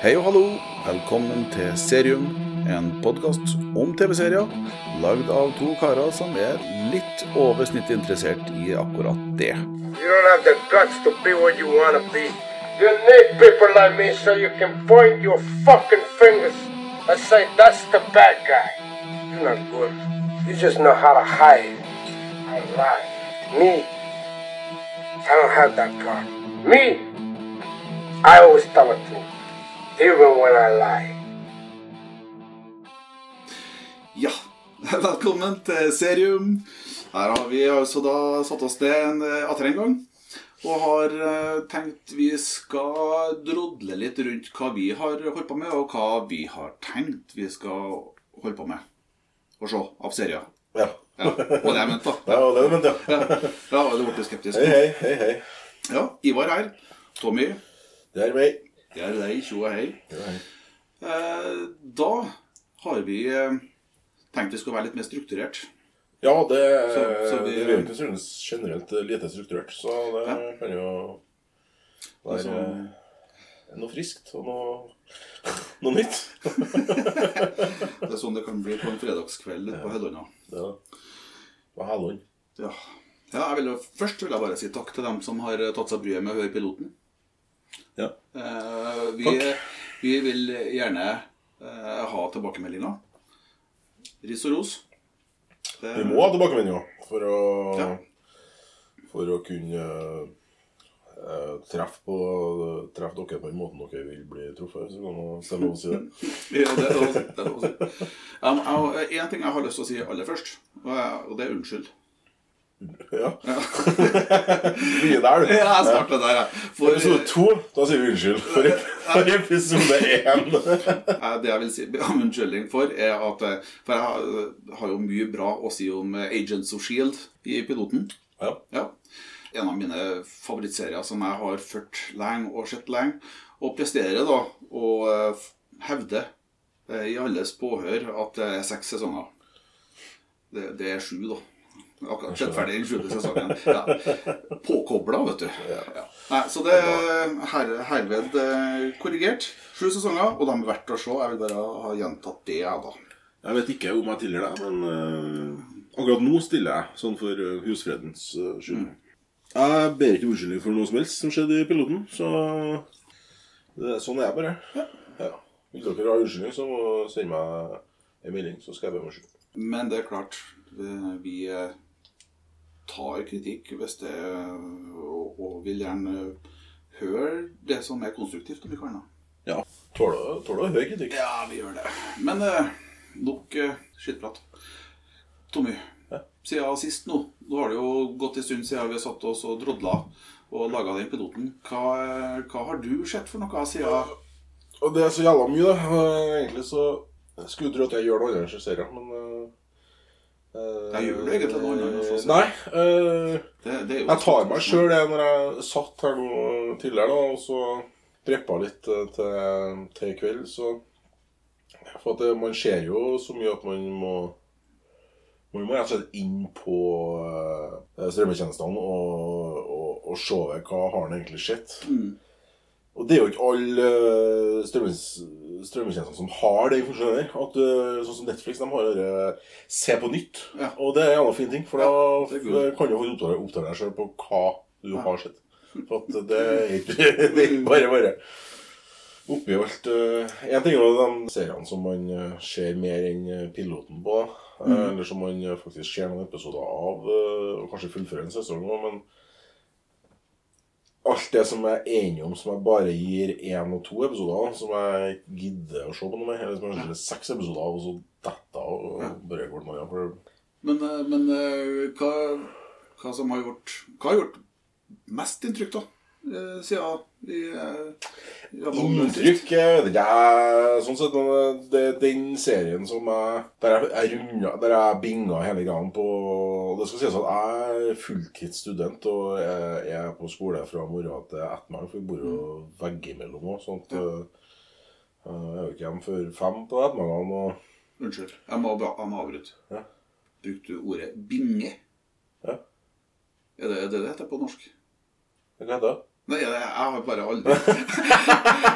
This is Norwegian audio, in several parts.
Hei og hallo, velkommen til Serium, en podkast om TV-serier lagd av to karer som er litt over snittet interessert i akkurat det. You don't have the guts to be what you want to be. You need people like me so you can point your fucking fingers and say, that's the bad guy. You're not good. You just know how to hide and lie. Me, I don't have that part. Me, I always tell the truth, even when I lie. Ja, velkommen til Serium. Her har vi altså da satt oss ned en, eh, atter en gang. Og har eh, tenkt vi skal drodle litt rundt hva vi har holdt på med, og hva vi har tenkt vi skal holde på med. Og se av serier. Ja. Ja, og det jeg mente, da. ja, og det mente ja. Ja, ja du ble skeptisk. Hei, hei, hei, hei. Ja, Ivar her. Tommy. Det er meg. Det er deg. Tjo og hei. Eh, Da har vi eh, tenkt vi skulle være litt mer strukturert. Ja, det, Så- så vi- det er ikke så generelt lite strukturert, så det Ja. kan jo være Altså- eh, noe friskt og noe, noe nytt. Det er sånn det kan bli på en fredagskveld på Høllåna. Ja. På Hellund. Ja. ja, vil først vil jeg bare si takk til dem som har tatt seg bryet med å høre piloten. Ja. Eh, vi, Takk. vi vil gjerne eh, ha tilbakemeldinger. Ris og ros. Det- Vi må ha tilbakemeldinger for å, Ja. for å kunne uh, treffe, på, treffe dere på den måten dere vil bli truffet. Så kan man stemme oss si det. Ja, det er lov å si. En ting jeg har lyst til å si aller først, og det er unnskyld. Ja. Ja. Der, du. Ja, jeg starter der, jeg. For, Episode to, da sier vi unnskyld for, for episode én. Eh, Det jeg vil si om unnskyldning for, er at eh, For jeg har, har jo mye bra å si om eh, Agents of Shield i piloten. Ja. Ja. En av mine favorittserier som jeg har ført lenge og sett lenge. Og presterer da og hevder hevde eh, i alles påhør at det er seks sesonger. Det, det er sju, da. Akkurat sett ferdig den sjuende sesongen. Ja. Påkobla, vet du. Ja. Nei, så det er her, herved eh, korrigert. Sju sesonger, og de er verdt å se. Jeg vil bare ha gjentatt det, jeg, da. Jeg vet ikke om jeg tilgir deg, men uh, akkurat nå stiller jeg, sånn for eh, husfredens uh, skyld. Jeg ber ikke unnskyldning for noe som helst som skjedde i piloten, så det, sånn er jeg bare. Ja. Vil dere har unnskyldning, så må dere meg en melding, så skal jeg be om unnskyldning. Men det er klart, vi tar kritikk hvis det og, og vil gjerne høre det som er konstruktivt, om vi kan. da. Ja. Tåler du å høre kritikk. Ja, vi gjør det. Men eh, nok eh, skittprat. Tommy, Ja. siden sist nå Nå har det jo gått en stund siden vi har satt oss og drodla og laga den piloten. Hva, eh, hva har du sett for noe siden Og det er så jævla mye, da. Egentlig så skulle du tro at jeg gjør noe annet enn serier, men eh, Jeg gjør det egentlig noe annet enn å se serier? Nei. Uh, det, det Jeg tar meg sjøl det når jeg satt her nå tidligere da, og så preppa litt eh, til, til i kveld, så For at det, man ser jo så mye at man må man må rett og slett inn på uh, strømmetjenestene og, og, og se hva har den egentlig sett. Mm. Og det er jo ikke alle uh, strømmetjenester som har det. der. At, eh, sånn som Netflix, de har det se på nytt. Ja. Og det er en annen fin ting, for da f- kan du oppdage deg sjøl på hva du Ja. har sett. For at det er ikke det er bare bare. Oppi alt Én ting er de seriene som man eh, ser mer enn eh, piloten på. eh, Mm. Eller som man eh, faktisk ser noen episoder av, eh, og kanskje fullfører en sesong men alt det som jeg er enig om som jeg bare gir én og to episoder, som jeg ikke gidder å se på noe mer, eller som jeg gir ser seks episoder av, og så detter av og bare går noe. For Men, eh, men eh, hva, hva som har gjort Hva har gjort mest inntrykk, da? Eh, Siden vi eh, det er Inntrykk vet ikke jeg, Sånn sett, det er den serien som jeg Der jeg, runda Der jeg binga hele gangen på Det skal sies at jeg er fulltidsstudent og jeg, er på skole fra morgen til ettermiddag, for vi bor jo veggimellom òg. Sånn at eh, jeg er jo ikke hjemme før fem på ettermiddagen. Og Unnskyld, jeg må, jeg må avbryte. Ja. Brukte du ordet binge? Ja. Er det er det det heter på norsk? hva heter det? Nei, jeg, jeg har bare aldri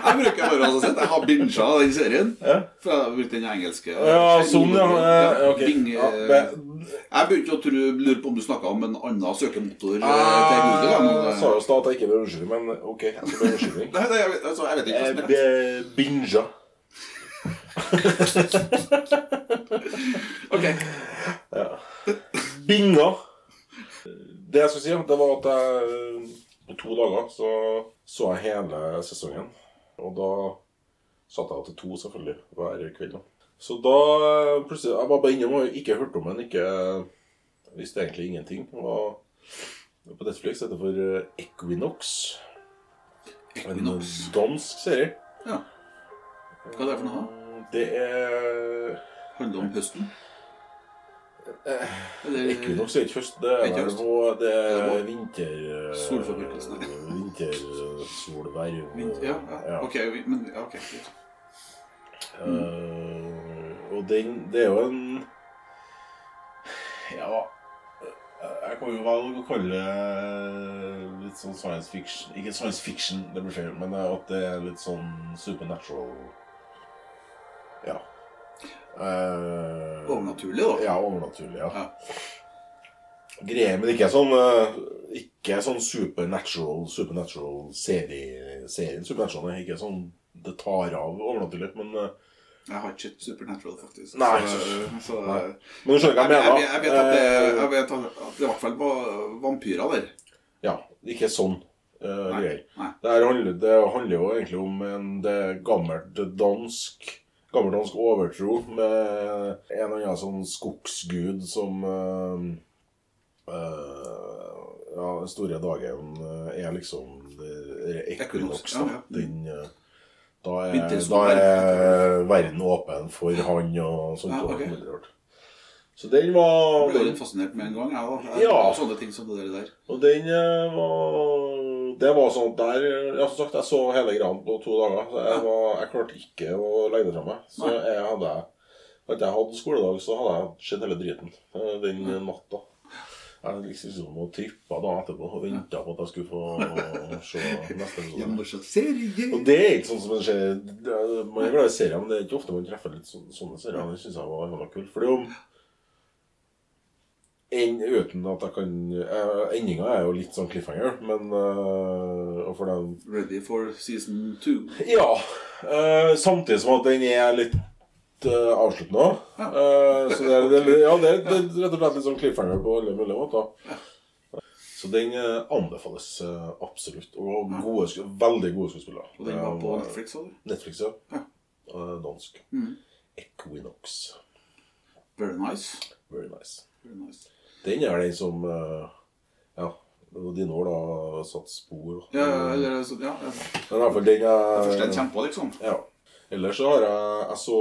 Jeg bruker bare å sett jeg har binsja den serien. Ja. For jeg har brukt den engelske. Ja, sånn, ja. Eh, ok. Bing, Ja, eh, jeg begynte å tro, lure på om du snakka om en annen søkemotor. eh, til Ah, Google. da, men, Jeg sa jo at jeg ikke ble unnskyldning, men ok. Jeg skal be unnskyldning. Nei, nei, jeg, vet- altså, jeg vet ikke hva som er rett. be- binga. Ok. Binga. Det jeg skulle si, det var at jeg på to dager så så jeg hele sesongen. Og da satt jeg til to, selvfølgelig, hver kveld. da. Så da plutselig Jeg var bare innom og ikke hørte om den, ikke visste egentlig ingenting. Og på Netflix heter det for Equinox. Equinox. En dansk serie. Ja. Hva er det for noe? Det er Handler om høsten? Eller Equinox er ikke høst, det er, vel noe det Er er vinter... Solformørkelse. Vintersolverv. Vint- Ja, ja. Ok, men ok. Eh, og den Det er jo en Ja Jeg kan jo velge å kalle det litt sånn science fiction Ikke science fiction, det blir feil, men at det er litt sånn supernatural Ja. Eh, Overnaturlig, da. Ja, overnaturlig, ja. Ja. Greia, men ikke sånn eh, Ikke sånn supernatural Supernatural serie, serien Supernatural er ikke sånn Det tar av overnaturlig, men eh, Jeg har ikke sett Supernatural, faktisk. Nei. Så, så, Nei. Men du skjønner hva jeg, jeg jeg, mener? jeg, vet at det, jeg vet at det i hvert fall var vampyrer der. Ja, ikke sånn uh, Nei, greier. nei. Det, handler, det handler jo egentlig om en det gammelt dansk Gammeldansk overtro med en eller annen sånn skogsgud som uh, uh, Ja, store dagen eh, er liksom ja, Da. Den, da, er, da er verden åpen for han og sånt. Ja, og ok. veldig rart. Så den var Jeg ble litt fascinert med en gang. Jeg, da. jeg, Ja. Sånne ting som det der. Og den var Det var sånn der Ja, som sagt, jeg så hele greia på to dager. Så jeg, var, jeg klarte ikke å legge det fra meg. Så jeg hadde Hadde jeg hatt skoledag, så hadde jeg sett hele driten eh, den natta. Jeg liksom og trippa da etterpå og venta på at jeg skulle få se neste episode. Og det er ikke sånn som det skjer er- Man er glad i serier, men det er ikke ofte man treffer litt sånne, sånne serier. Det syns jeg var kult. For er jo en, Uten at jeg kan eh, Endinga er jo litt sånn cliffhanger, men uh, for den, Ready for season two. Ja. Uh, samtidig som at den er litt uh, avsluttende òg. Ja. så det er, det, ja, det, er, det er rett og slett litt sånn cliffhanger på alle mulige måter. Så den anbefales absolutt. Og gode, veldig gode skuespillere. Og den var på Netflix, også? Netflix, ja. Ja. Dansk. Mm. Equinox. Very nice. Very nice. Very nice. Den er den som eh, Ja, Og var dine da. Satt spor. Ja, eller så, ja, ja. Men i hvert fall den er Først en kjempe, liksom. Ja. Ellers så har jeg Jeg så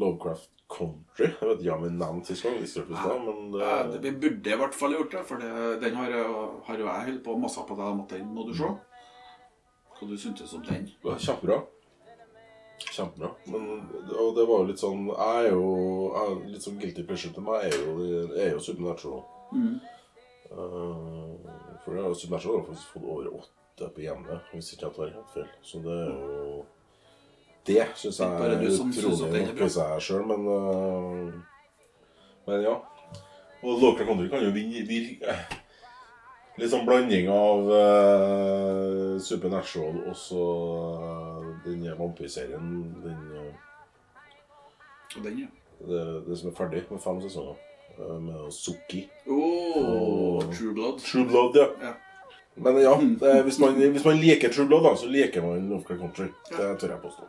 Lovecraft Country. Jeg vet ikke om jeg nevnte sist gang, men det, Ja, det- Vi burde i hvert fall gjort det, for det, den har, har jo jeg holdt på masse på deg om at den må du se. Hva du syntes om den? kjempebra. Kjempebra. Men, og det var jo litt sånn Jeg er jo jeg, Litt sånn guilty pleasure til meg er jo, er jo Supernatural. Mm. Uh, for det er jo Supernatural har faktisk fått over åtte på hjemme, hvis ikke jeg tar helt feil. Så det er jo Det syns jeg er utrolig synes jeg er seg sjøl, men uh, Men ja. Og Local Country kan jo vinne virke Litt sånn blanding av uh, Supernatural og så eh, den vampyrserien. Den, eh, den, ja. det, det som er ferdig med fem sesonger. eh, med Suki. Oh, True Blood. True Blood, ja. Ja. Men ja, det, hvis, man, hvis man liker True Blood, da, så liker man Lovecraft Country. Det tør jeg påstå.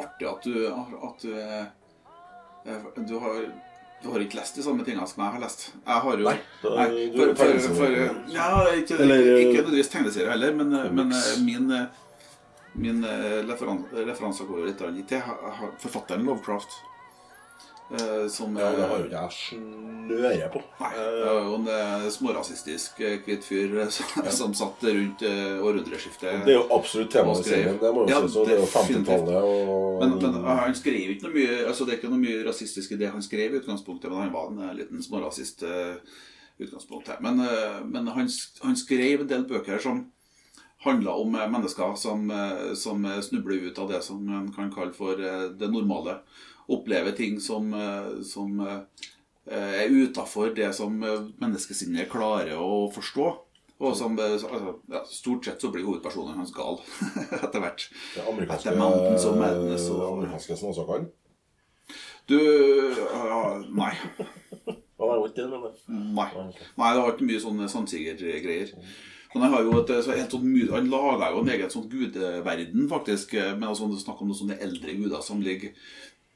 Artig at du, at du, eh, du har du har ikke lest de samme tingene som jeg har lest. Jeg har jo Nei, da- Nei, for, for, for, for, ja, ikke, ikke, ikke nødvendigvis tegneserie heller, men, men min, min eh, referan, referanse går litt til forfatteren Lovecraft. eh, Som Ja, det har jo eh, ikke jeg snøre på. Nei, det var er jo en eh, smårasistisk eh, hvit fyr som, som, som satt rundt eh, århundreskiftet. Det er jo absolutt temaet i serien. Det må jo Ja, sies. og Det er jo definitivt. 50-tallet og Men, men eh, han skrev ikke noe mye Altså Det er ikke noe mye rasistisk i det han skrev, i utgangspunktet, men han var en eh, liten smårasist. eh, utgangspunktet. Men, eh, men han, han skrev en del bøker som handla om eh, mennesker som, eh, som eh, snubler ut av det som man kan kalle for det normale. Opplever ting som, som eh, er utafor det som menneskesinnet klarer å forstå. Og som, altså, ja, Stort sett så blir hovedpersonen hans gal etter hvert. Det amerikanske, Etter også kan? Madness og- amerikanske snåsakene. Du ja, Nei. Det. Nei. Nei, det var ikke mye sånne sandsigergreier. Men han har jo et, så helt sånn, han laga jo en egen sånn gudeverden, faktisk. Med altså, det er snakk om noen sånne eldre guder som ligger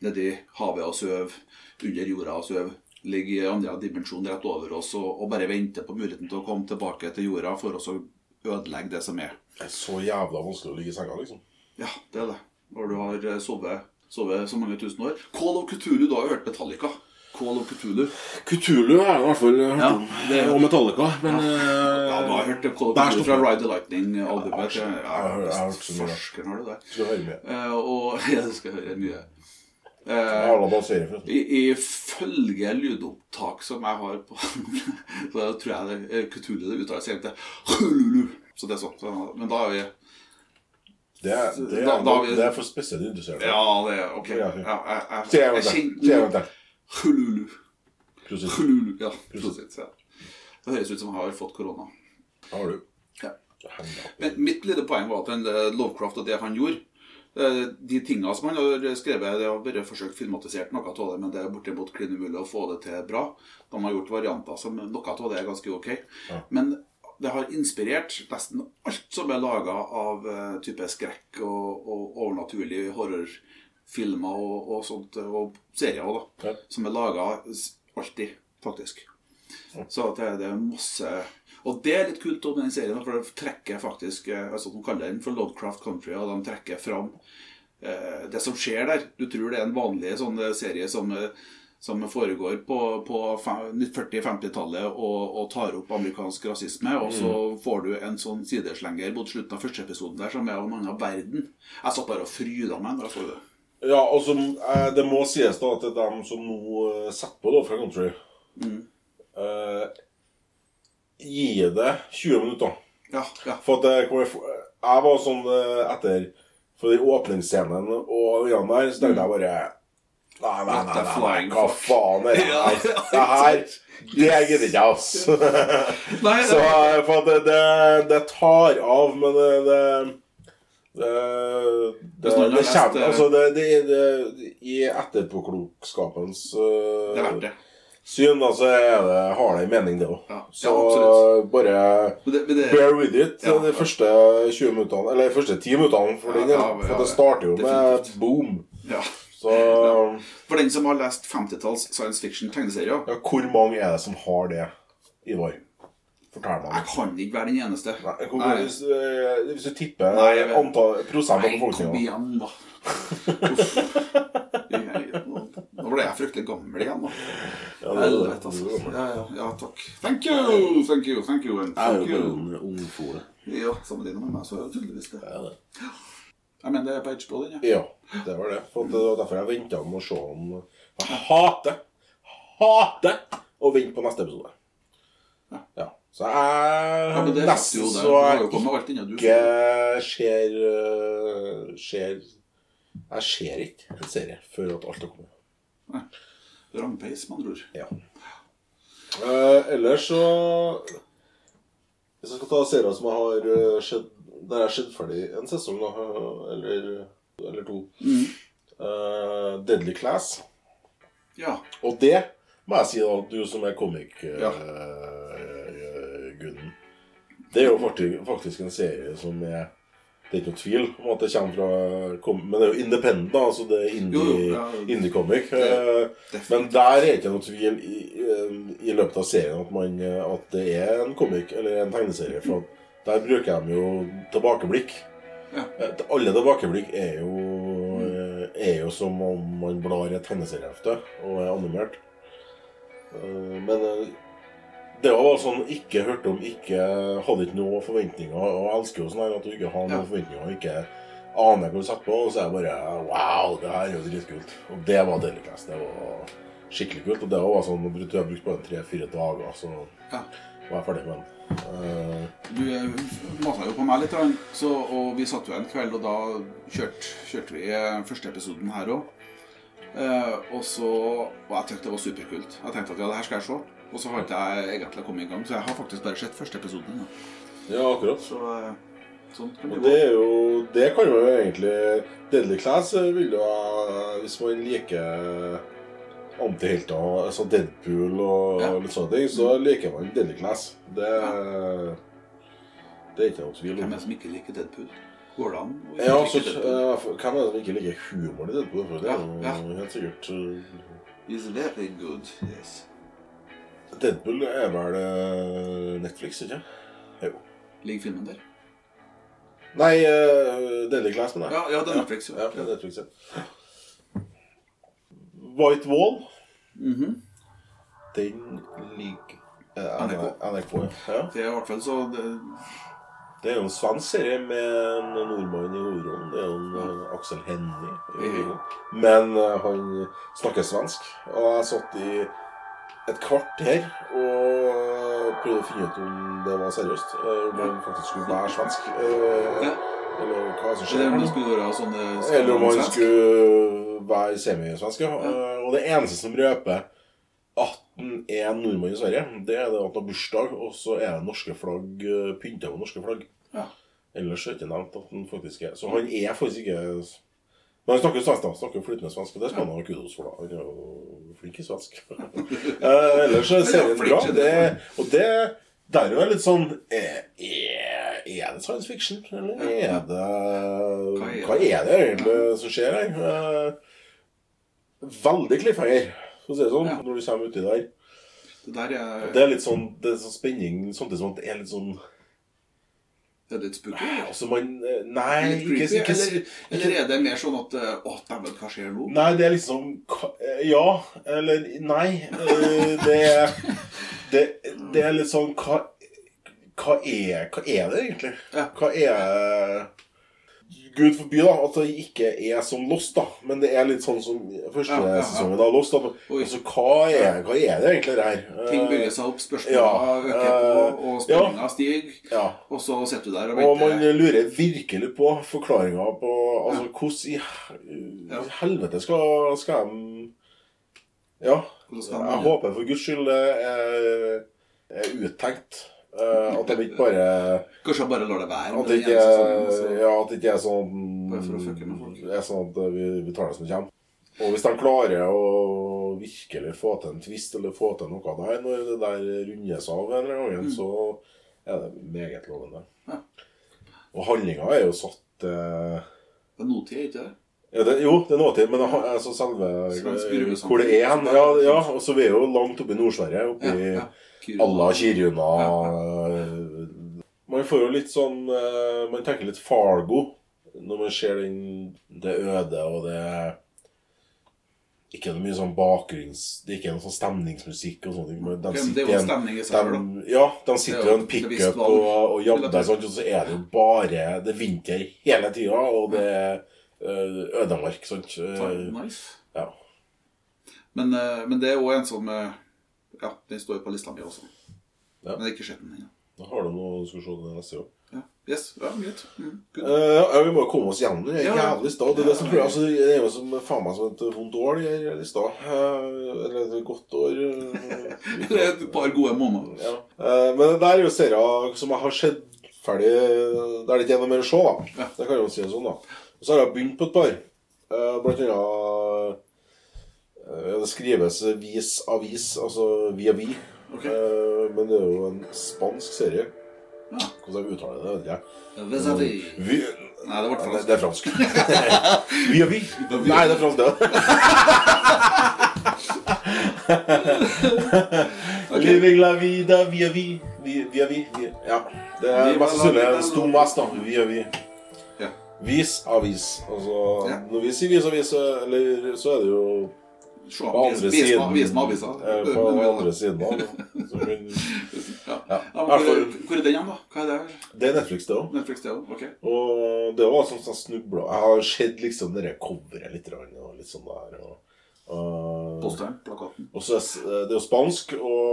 nedi havet og sover, under jorda og sover. Ligger i andre dimensjon rett over oss og, og bare venter på muligheten til å komme tilbake til jorda for oss å ødelegge det som er. Det er så jævla vanskelig å ligge i senga, liksom. Ja, det er det. Når du har eh, sovet, sovet så mange tusen år. Call of Cthulhu, du har jo hørt Metallica. Call of Cthulhu. Cthulhu er jeg i hvert fall hørt Ja, om. det- Og Metallica. Men ja. Ja, du har hørt Call of Cthulhu fra. Ride the Lightning-albumet. Jeg har- jeg har- hørt så mye. Farsken har du det. Skal høre mye. Eh, og ja, du skal høre mye. Eh, forresten. i- Ifølge lydopptak som jeg har på Så tror jeg det er Cthulhu det uttales egentlig. Så det er sånn. Men da er vi Det er, det er, Da- da vi- det er for spesielt interesserte. Ja, det er ok. Ja, jeg, jeg, jeg, jeg, jeg, jeg, jeg, jeg, til. Hululu. Hululu. Ja, prosit. Ja. Det høres ut som jeg har fått korona. Har du? Ja. Men mitt lille poeng var at eh, Lovecraft og det han gjorde eh, De tingene som han har skrevet Det har bare forsøkt filmatisert noe av det, men det er bortimot klin umulig å få det til bra. De har gjort varianter som noe av det er ganske ok. Men det har inspirert nesten alt som er laga av eh, type skrekk og, og overnaturlige horrorfilmer og, og sånt, og serier også, da. Ja. Som er laga alltid, faktisk. Så det, det er masse Og det er litt kult om den serien, for de trekker faktisk eh, altså De kaller den for Lovecraft Country, og de trekker fram eh, det som skjer der. Du tror det er en vanlig sånn eh, serie som, eh, som foregår på, på 40-50-tallet og, og tar opp amerikansk rasisme, og så får du en sånn sideslenger mot slutten av første episoden der som er av en annen verden. Jeg satt bare og fryda meg da jeg så det. Ja, altså, eh, det må sies da at det er dem som nå eh, setter på da fra Country eh, Gi det 20 minutter. Ja, ja. For at jeg, kommer- jeg var sånn eh, etter For den åpningsscenen og den der, så tenkte jeg bare Nei, nei, nei, nei, nei hva faen er det her? Det her Det gidder ikke jeg, ass. Så det, eh, for at det, det, det tar av, men det Det, det, det, det kommer eh, Altså, det, I etterpåklokskapens uh, syn, da, så det, har det en mening, det òg. Ja, Så ja, bare Bear with it Ja. de første 20 minuttene, eller første 10 minuttene. For, for det starter jo med definitivt. boom. ja. Så For den som har lest 50-talls science fiction-tegneserier ja, hvor mange er det som har det, Ivar? Fortell meg. Jeg kan ikke være den eneste. Nei, hvor, Nei. Hvis, eh, hvis du tipper Nei, jeg antall prosent av Nei, kom igjen, da. Nå ble jeg fryktelig gammel igjen, da. Ja, det det. Helvete, altså. Ja, ja, ja, takk. Thank you, thank you, thank you, and Jeg er jo bare en en ungfole. Ja, sammenlignet med meg, så er det tydeligvis det. Ja, det. Jeg mener, det er på HBO, den, ja. Ja, det var det. For det var derfor jeg venta med å se om Jeg hater, hater å vente på neste episode. Ja. Så jeg Ja, det nesten jo det. så jeg ikke ser øh, Ser Jeg ser ikke en serie før at alt har kommet. Nei. Rampeis, med andre ord. Ja. Eh, ellers så Hvis jeg skal ta serier som jeg har øh, sett Der jeg har sett ferdig en sesong, da, eller, eller to Eh, Deadly Class. Ja. Og det må jeg si, da, du som er Ja. komik-gunnen Det er jo faktisk, faktisk en serie som er Det er ikke noe tvil om at det kommer fra Men det er jo independent, da. Altså det er indie-comic. ja. Det- Eh. Men der er det ikke noe tvil i, i, i løpet av serien at, man, at det er en comic eller en tegneserie. For der bruker de jo tilbakeblikk. Ja. Eh, Alle tilbakeblikk er jo, eh, er jo som om man blar i et tegneseriehefte og er animert. Eh, Men eh, det var bare sånn ikke hørte om, ikke hadde ikke noen forventninger. Og jeg elsker jo sånn her at du ikke har noen Ja. forventninger og ikke aner hva du setter på. Og så er jeg bare Wow, det her er jo dritkult. Og det var Delicast. Det var skikkelig kult. Og det var sånn, jeg brukte brukt brukte bare tre-fire dager, så Ja. var jeg ferdig med den. Uh, Du masa jo på meg litt, så, og vi satt jo en kveld, og da kjørte, kjørte vi eh, første episoden her òg. Uh, og så Og jeg tenkte det var superkult. Jeg tenkte at ja, det her skal jeg se. Og så har ikke jeg egentlig kommet i gang, så jeg har faktisk bare sett første episoden. Ja. ja, akkurat. Så eh, sånn kan det det er jo Det kan jo egentlig Deadly Class vil jo ha Hvis man liker antihelter, altså Deadpool og Ja. litt sånne ting, så liker man Deadly Class. Det, det er ikke noe tvil Hvem er det som ikke liker Deadpool? Går det an? Ja, altså, eh, hvem er det som ikke liker humoren i Deadpool? For det er Ja, ja. helt sikkert eh, It's very good, yes. Deadpool er vel eh, Netflix, ikke Jo. Ligger filmen der? Nei, uh, Deadly Class, men Ja, ja det er Netflix. jo. Ja, det er Netflix, ja. White Wall, Mhm. den ligger uh, NRK. NRK. Ja. Det er i hvert fall så det, Det er jo en svensk serie med en nordmann i hovedrollen. Det er jo en ja. Aksel Hennie. Men uh, han snakker svensk. Og jeg satt i et kvarter og prøvde å finne ut om det var seriøst. eh, Om han faktisk skulle være svensk. eh, Eller hva som skjer. Eller om han skulle være sånn Eller om han skulle være semisvensk. Ja. Eh, Og det eneste som røper at han er nordmann i Sverige, det er det at han har bursdag, og så er det norske flagg eh, pynta med norske flagg. Ja. Ellers er det ikke nevnt at han faktisk er Så han er faktisk ikke Men han snakker svensk, da. Snakker flytende svensk, det skal han ha kudos for. da Han er jo flink i svensk. Eh, ellers er serien bra. det. Og det der er jo litt sånn Er, er er det science fiction, eller er det Hva er Hva er det egentlig som skjer her? Eh, Veldig cliffhanger, for å si det sånn, når du kommer uti der. Det der er, Det er litt sånn det er sånn spenning, samtidig som at det er litt sånn det er litt spooky. eller? Altså, man eh, Nei, ikke, ikke, eller, eller er det mer sånn at eh, Å, dæven, hva skjer nå? Nei, det er liksom eh, Ja, eller nei. Det er det, det er litt sånn Hva, hva, er, hva er det egentlig? Hva er Gud forby da, at det ikke er som Lost, da. Men det er litt sånn som første Ja, ja, ja. sesongen av Lost. da. Altså, hva er, hva er det egentlig det her? Ting Eh, bygger seg opp, spørsmåla øker på, eh, og spenninga stiger. Ja. Og så sitter du der og Og man lurer virkelig på forklaringa på Altså, hvordan i helvete skal, skal de Ja. Jeg håper for guds skyld det er, er uttenkt. Eh, at de ikke bare Kanskje jeg bare lar det være. At det ikke sesongen, ja, at det ikke er sånn er sånn at vi, vi tar det som kommer. Og hvis de klarer å virkelig få til en twist eller få til noe der når det der rundes av en eller annen gang, så er det meget lovende. Mm. Ja. Og handlinga er jo satt uh, Det er nåtid, ikke det? Ja, det, Jo, det er nåtid, men det, har- altså selve Hvor det er hen. Ja, ja, og så vi er jo langt oppe i Nord-Sverige. Oppe i ja. Alla Kiruna Man får jo litt sånn eh, Man tenker litt Fargo når man ser det øde og det Ikke noe mye sånn bakgrunns... Det er ikke noe sånn stemningsmusikk og sånne men De sitter er i en- de, ja, de sitter er i en pickup og, og jobber, Vil sånn, og så er det jo bare Det er vinter hele tida, og det er eh, ødemark. Sant? Eh, Nice. Ja. Men, eh, men det er òg en som eh, Ja, den står på lista mi også. Ja. Men jeg har ikke sett den ennå. Da har du noe det neste gang. Ja. Yes, ja, greit. Mm. Eh, vi må jo komme oss gjennom den Ja, lista. Det er det som ja. altså, det er jo som faen meg som et vondt år, de her lista. Eh, eller et godt år. eh, Det er et par gode måneder. ja. Uh, men det er jo serier som jeg har sett ferdig det ikke er noe mer å se, da. Ja. Det kan jo si det sånn, da. Og så har jeg begynt på et par. Eh, blant annet eh, Det skrives vis avis, altså via vi. Okay. Eh, men det er jo en spansk serie. Ja. Hvordan jeg uttaler det, vet jeg. Vis-à-vis. Vi, Nei, det ble fransk. det, er fransk. via vi. Nei, det er fransk, det. Living la vida via vi. Vi- Via vi. vi- Ja. Det er masse en stor mest, da. Via vi. Vis avis. Altså, Ja. når vi sier vis avis, eller så er det jo Se, på andre vis, siden. vis med avisa. eh, På andre siden av. Ja. Ja. Ja, hvor, er, hvor er den igjen, da? Hva er det? her? Det er Netflix, det òg. Netflix, det også. Ok. Og det var sånn som jeg snubla Jeg har sett liksom det coveret litt og litt sånn der. Og, og Posteren, plakaten. Og så er det er jo spansk, og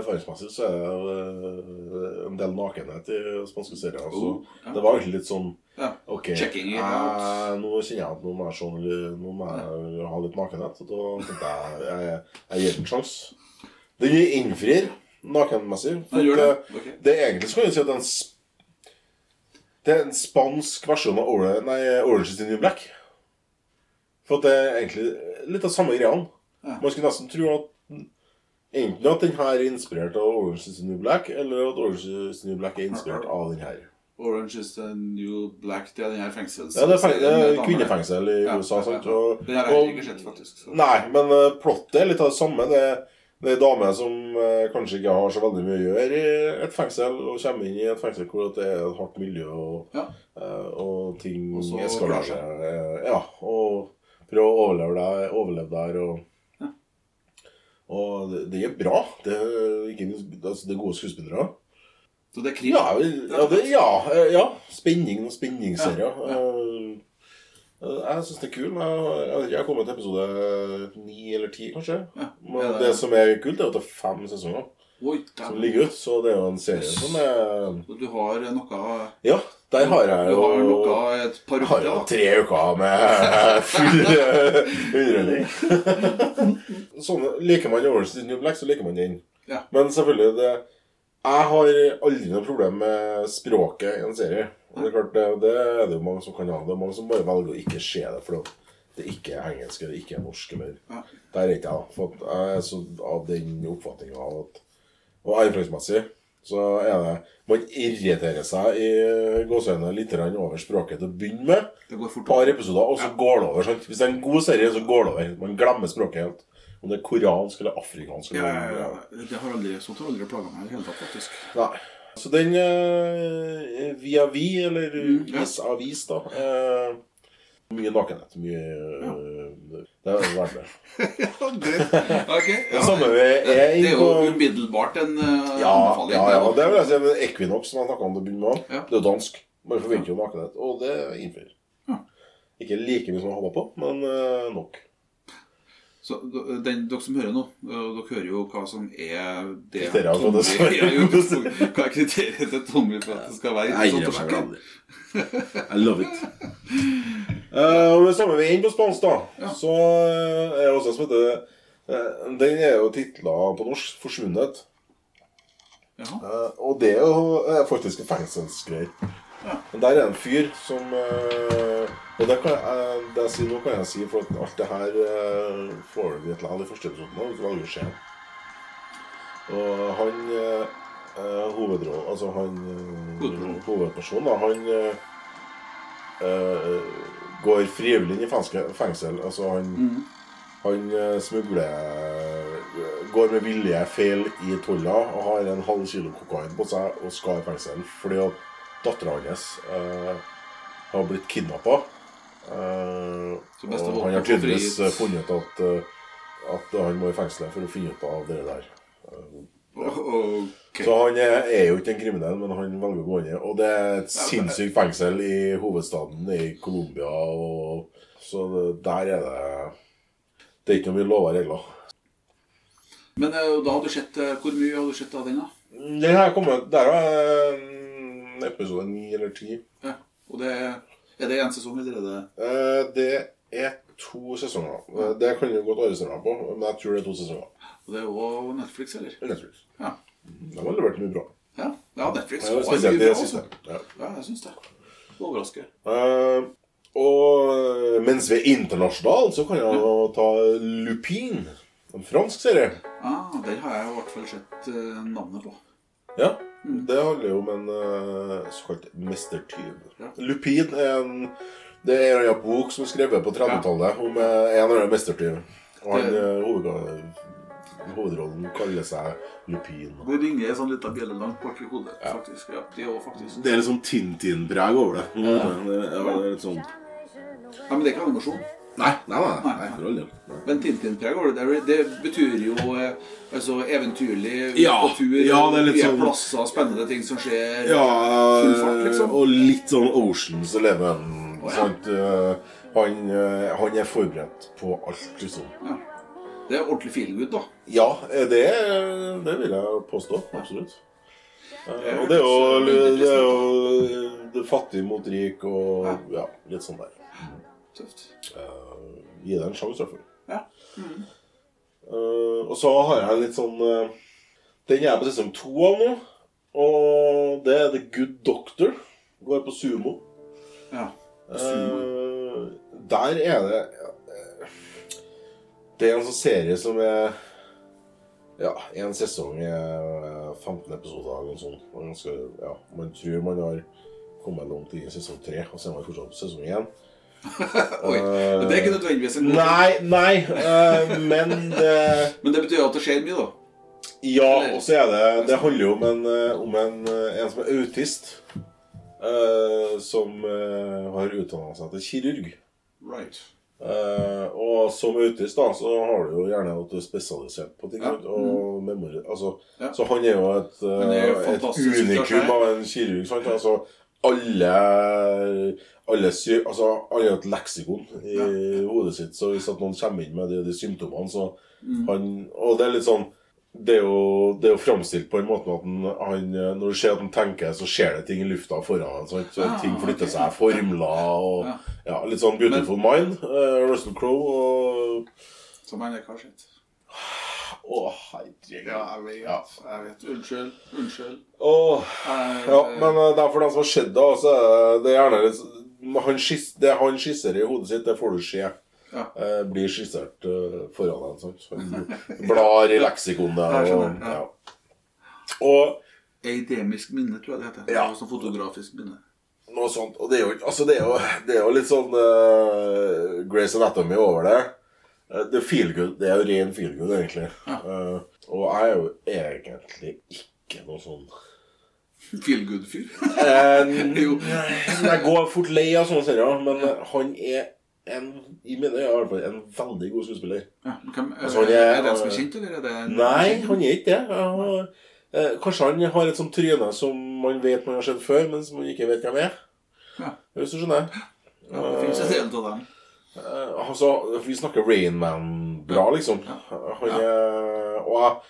erfaringsmessig så er det eh, en del nakenhet i spanske serier. Så Oh, ja. det var egentlig litt sånn Ja. Ok, Checking it out. Eh, nå kjenner jeg at nå må jeg, sånn, nå må jeg ha litt nakenhet. Og da tenkte jeg jeg, jeg gir den en sjanse. Den innfrir nakenmessig. Den gjør det? det er egentlig så kan du si at det er en, det er en spansk versjon av Orange, nei, Orange is the New Black. For det er egentlig litt av samme greia. Ja. Man skulle nesten tro at enten at den her er inspirert av Orange is the New Black, eller at Orange is the New Black er inspirert av den her. Orange is the new black. Det er den her fengsels... Ja, det er, feng det er kvinnefengsel i Ja, USA. sant? ja, ja. Den har jeg ikke sett, faktisk. Så. Nei, men uh, plottet er litt av det samme. Det, det er ei dame som uh, kanskje ikke har så veldig mye å gjøre i et fengsel, og kommer inn i et fengsel hvor det er et hardt miljø, og, Ja. uh, og ting eskalerer. eh, Ja, og prøver å overleve der, overleve der og. Og det, det er bra. Det ikke, altså, det er gode skuespillere. Så det er krim? Ja, ja, det, ja, eh, ja. Spenning og spenningsserier. Ja, Eh, Jeg syns det er kult. Jeg, jeg, kommet til episode ni eller ti, kanskje. Men det- det som er kult, er at det er fem sesonger Oi, som ligger ut. Så det er jo en serie som er Så Du har noe Ja, der har jeg jo har noe et par uker. har jo tre uker med full underholdning. sånn, liker man Orange is New Black, så liker man den. Ja. Men selvfølgelig det, Jeg har aldri noe problem med språket i en serie. Og Det er klart, det, det er det jo mange som kan ha. Det er mange som bare velger å ikke se det fordi det ikke er engelsk eller ikke er norsk. Eller. Ja. Der er ikke jeg. For jeg er så av den oppfatninga at Og erfaringsmessig så er det Man irriterer seg i gåseøynene litt over språket til å begynne med. Det går fort. Par episoder, og så går det over. sant? Hvis det er en god serie, så går det over. Man glemmer språket helt. Om det er koreansk eller afrikansk. Ja, Eller, ja, ja. Det har aldri, sånt har aldri plaga meg i det hele tatt, faktisk. Nei. Så den eh, via vi, eller Mm, ja. vis avis, da eh, Mye nakenhet. Mye ja. Det er verdt det. Ja, det, samme vi er Det er jo umiddelbart en uh, Ja, anbefaling. ja, ja, det, vil jeg si. men Equinox, som jeg snakka om til å begynne med, det er jo dansk. Man forventer jo nakenhet, og det innfrir. Ja. Ikke like mye som jeg hadde på, men eh, nok. Så den, dere som hører nå, øh, dere hører jo hva som er det Kriteriet Ja, Hva er kriteriet til Tommy for at det skal være sånn å? I love it. Uh, og det samme vi inne på spansk, da. Ja. Så eh, er det også en som heter eh, Den er jo titla på norsk 'Forsvunnet'. Ja. Eh, og det er jo eh, faktisk en fengselsgreier. Ja. Men der er det en fyr som eh, Og det, kan jeg, det jeg sier nå, kan jeg si, for at alt det her får du vite i første du velger å se. Og han hovedrollen Altså han eh, hovedpersonen, da, han eh, eh, går frivillig inn i fengsel. Altså han Mm. han eh, smugler Går med vilje feil i tolla og har en halv kilo kokain på seg og skal i fengsel fordi at dattera hans eh, har blitt kidnappa. Eh, og han har tydeligvis funnet ut at, eh, at han må i fengselet for å finne ut av det der. Ok. Så han er, er jo ikke en kriminell, men han velger å gå i Og det er et sinnssykt fengsel i hovedstaden i Colombia. Så der er det Det er ikke noe mye lover og regler. Men øh, da hadde du sett øh, Hvor mye hadde du sett av den, da? Den her kommer Der er mm, episode ni eller ti. Ja. Og det er det én sesong, eller er det Eh, Det er to sesonger. Eh, Det kan du godt arrestere meg på, men jeg tror det er to sesonger. Og det er jo Netflix, eller? Netflix. Ja. De har levert mye bra. Ja, ja Netflix Ja, spesielt det siste. Ja. Ja, jeg syns det. Overrasker. Uh, og mens vi er internasjonale, så kan jeg ja. ta Lupin. En fransk serie. Ah, Den har jeg i hvert fall sett uh, navnet på. Ja, Det handler jo om en uh, såkalt mestertyv. Ja. Lupin er en Det er en bok som er skrevet på 30-tallet om en eller annen mestertyv. Og han, Det- eh, hoved, hovedrollen kaller seg Lupin. Det ringer ei sånn lita bjelle langt bak i hodet. faktisk. Ja, det er faktisk. Det er litt sånn Tintin-preg over det. Det, det er litt sånn Ja, Men det er ikke animasjon. Nei, nei, nei. Nei, nei, for all del. Nei. Men Tintin-preg over det, det, det betyr jo eh, altså eventyrlig Ja, på tur. ja, det er litt sånn- plasser, spennende ting som skjer. Ja, Full fart, liksom. og litt sånn Oceans Eleven. Oh, ja. sant? Eh, Han, eh, han er forberedt på alt, liksom. Ja. Det er ordentlig feel good, da. Ja, eh, det, det vil jeg påstå. Absolutt. Eh, Det Og det er jo, det er jo det fattig mot rik og Ja. litt sånn der. Tøft. Eh, Gi det en sjanse, i hvert fall. Ja. Eh, og så har jeg en litt sånn eh, Den er jeg på sesong to av nå. Og det er The Good Doctor. Går på Sumo. ja. Sumo. der er det eh, Det er en sånn serie som er Ja, en sesong er 15 episoder eller noe sånt. Og ganske, ja, man tror man har kommet langt i sesong tre, og så er man fortsatt på sesong én. Oi. Men det er ikke nødvendigvis en god Nei, nei, uh, men det Men det betyr at det skjer mye, da. Ja, og så er det Det handler jo om en, eh, om en, eh, en som er autist. Uh, som eh, har utdanna seg til kirurg. Right. Eh, og som autist da, så har du jo gjerne at du er spesialisert på ting. Ja. Og memori, altså, Ja. Så han er jo et, uh, er jo et ut av unikum av en kirurg. Sant? Altså, alle alle sy altså, alle har et leksikon i hodet sitt, så hvis at noen kommer inn med de, de symptomene, så Mm. han Og det er litt sånn det er, jo, det er jo framstilt på en måte at han, han, når du ser at han tenker, så skjer det ting i lufta foran ham. Så Ah, ting flytter okay. seg, formler og Ja. Ja, Litt sånn Beautiful Mind. Uh, Russell Crowe og Som han er har sett. Å, herregud. Ja, jeg vet. Ja. Jeg vet. Unnskyld. Unnskyld. Oh, Jeg- ja, men eh, det er for dem som har sett det, så er gjerne litt han skiss, Det han skisserer i hodet sitt, det får du se. Ja. Eh, blir skissert eh, foran deg. sant? Han blar i leksikonet. Jeg Og, ja. ja. og Eidemisk minne, tror jeg det heter. Ja. Det Sånn fotografisk minne. Noe sånt. Og det er jo, altså det er jo, det er jo litt sånn uh, Grace Anatomy over det. Eh, det er feel good. Det er jo ren feel good, egentlig. Ja. Uh, og jeg er jo egentlig ikke noe sånn Feel good-fyr. Eh, Jo. Jeg går fort lei av sånne serier, men han er en, i mine øyne i hvert fall en veldig god skuespiller. Ja, hvem, Altså, er, er- det han som er kjent, eller er det Nei, han er ikke det. Eh, Kanskje han har et sånt tryne som man vet man har sett før, men som man ikke vet hvem er. Ja. Hvis du skjønner? Ja, det finnes en del av dem. Eh, altså, vi snakker Rainman bra, liksom. Han er, og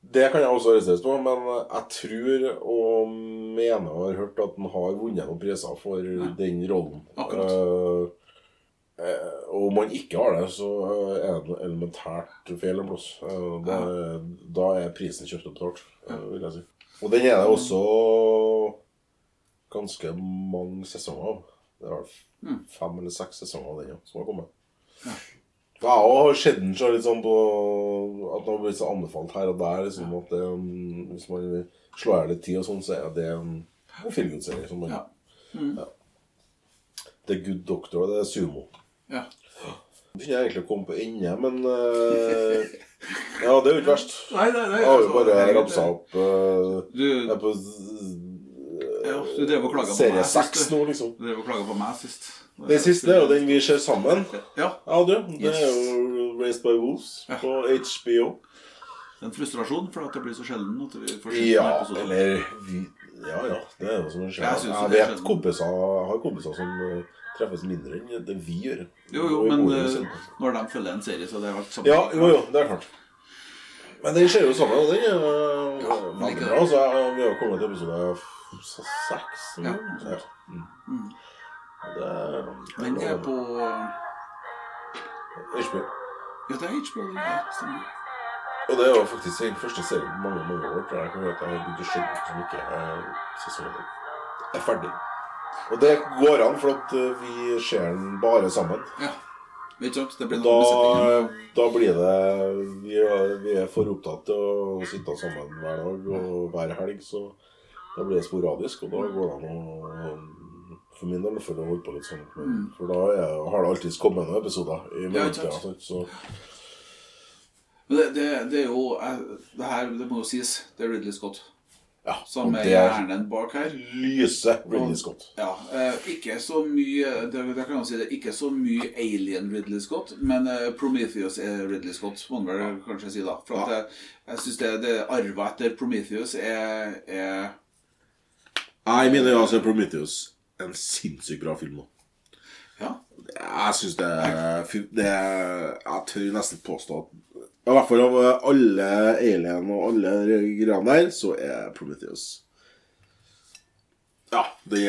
det kan jeg også arresteres på, men jeg tror og mener og har hørt at han har vunnet noen priser for den rollen. Akkurat. Eh, eh, og om han ikke har det, så er det elementært feil en plass. Da, da er prisen kjøpt og betalt, vil jeg si. Og den er det også ganske mange sesonger av. Det er vel Mm. fem eller seks sesonger av den ja, som har kommet. Ja. Jeg har sett den så litt sånn på at den har blitt så anbefalt her og der. Liksom, at det, um, Hvis man slår av litt tid, og sånn, så er det en, feelgood-serie. som man- Ja. Mm. Ja. Det er Good Doctor, og det er sumo. Ja. Jeg begynner egentlig komme på ende, men uh, Ja, det er jo ikke verst. Nei, nei, nei. Jeg har jo altså, bare rapsa ramsa opp uh, Du, er ja, du drev og klaga på serie meg sist. nå, liksom. Du drev og klaga på meg sist. Den siste er jo den vi ser sammen. Ja. Ja, du. Det Yes. er jo Raised by Wolves Ja. på HBO. En frustrasjon for at det blir så sjelden at vi får Ja, eller vi, Ja, ja. Det er jo som skjer. Jeg Jeg, vet kompiser har kompiser som eh, treffes mindre enn det vi gjør. Jo, jo, men eh, når de følger en serie, så det er alt sammen. Ja, jo, jo. Det er klart. Men den skjer jo sammen, og den er eh, Ja, veldig bra. det. Altså, jeg- vi har kommet til episode seks. Ja. ja. Mm. Mm. Det Den er på HBO. Ja, det er HBO. Stemmer. Og det er jo faktisk den første serien på mange mange år tror jeg kan høre at jeg har begynt å skjønne som ikke er sesongen er ferdig. Og det går an, for at eh, vi ser den bare sammen. Ja. Ikke? Det blir Da, da blir det vi er, vi er for opptatt til å sitte sammen hver dag og hver helg, så da blir det sporadisk. Og da går det an å For min del for å holde på litt sånn. Mm. For da er, har det alltids kommet noen episoder i Ja, mellomtida. sant. sant? så Men det, det, det er jo eh, Det her det må jo sies. Det er Ridley Scott ja, som er er hjernen bak her. lyse Ridley Scott. Ja, eh, ikke så mye det, det kan jeg si det, Ikke så mye Alien Ridley Scott, men eh, Prometheus er Ridley Scott, må man vel kanskje si. da For at Ja. jeg, jeg syns det, det arva etter Prometheus er, er Jeg mener altså øyne så er Prometheus en sinnssykt bra film nå. Ja. Jeg syns det, det Jeg tør nesten påstå at I hvert fall av alle Alien og alle greiene der, så er Prometheus Ja, det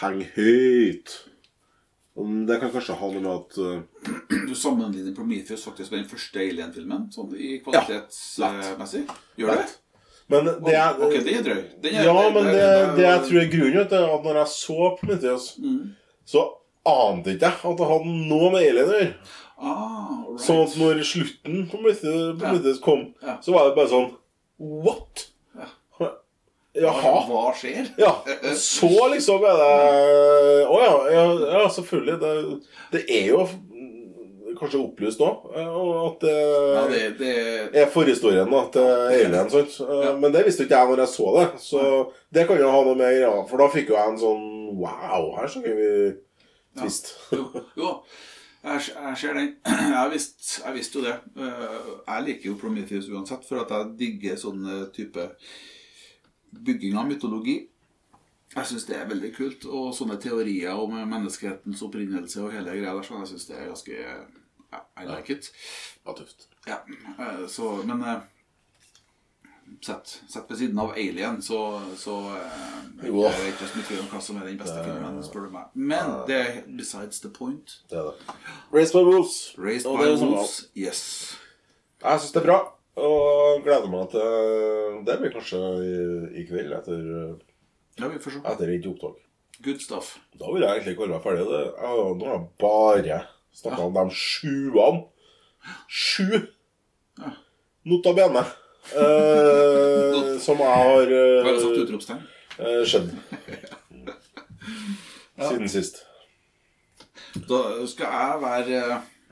henger høyt. Det kan kanskje ha noe med at uh, Du sammenligner Prometheus faktisk med den første Alien-filmen, sånn i kvalitetsmessig? Gjør det? Men det er Ok, det er drøy. Den er- Ja, men det, det jeg er- tror er grunnen, til at når jeg så Prometheus, Mm. så ante ikke jeg at det hadde noe med Alien å gjøre. Ah, right. Sånn at når slutten på Prometheus, kom, Ja. så var det bare sånn What? Jaha? Hva skjer? Ja, så liksom er det Å ja, ja, ja, selvfølgelig. Det, det er jo kanskje opplyst nå at det, Ja, det, det er forhistorien da, til Alien. Sant? Ja. Men det visste ikke jeg når jeg så det. Så det kan jo ha noe med greia For da fikk jo jeg en sånn Wow, her snakker vi twist. Jo, jo. Jeg, jeg ser den. Jeg visste, visst jo det. Eh, Jeg liker jo Prometheus uansett, for at jeg digger sånn type bygging av mytologi. Jeg syns det er veldig kult. Og sånne teorier om menneskehetens opprinnelse og hele greia der, sånn, jeg syns det er ganske I like it. Ja, tøft. Ja, eh, så, men eh, sett, sett ved siden av Alien, så, så eh, Jo. Jeg vet ikke så mye tvil om hva som er den beste filmen, spør du meg. Men det er besides the point. Det er det. Race by Wolves. Og by Wolves. Yes. Jeg syns det er bra. Og gleder meg til Det blir kanskje i, i kveld etter, Ja, vi får se. etter et opptak. Good stuff. Da vil jeg egentlig kalle meg ferdig. Det, ja, nå har jeg bare snakka om de sjuene. Sju! Ja. Nota Eh, som jeg har Bare uh, utropstegn. skjedd. Siden sist. Da skal jeg være,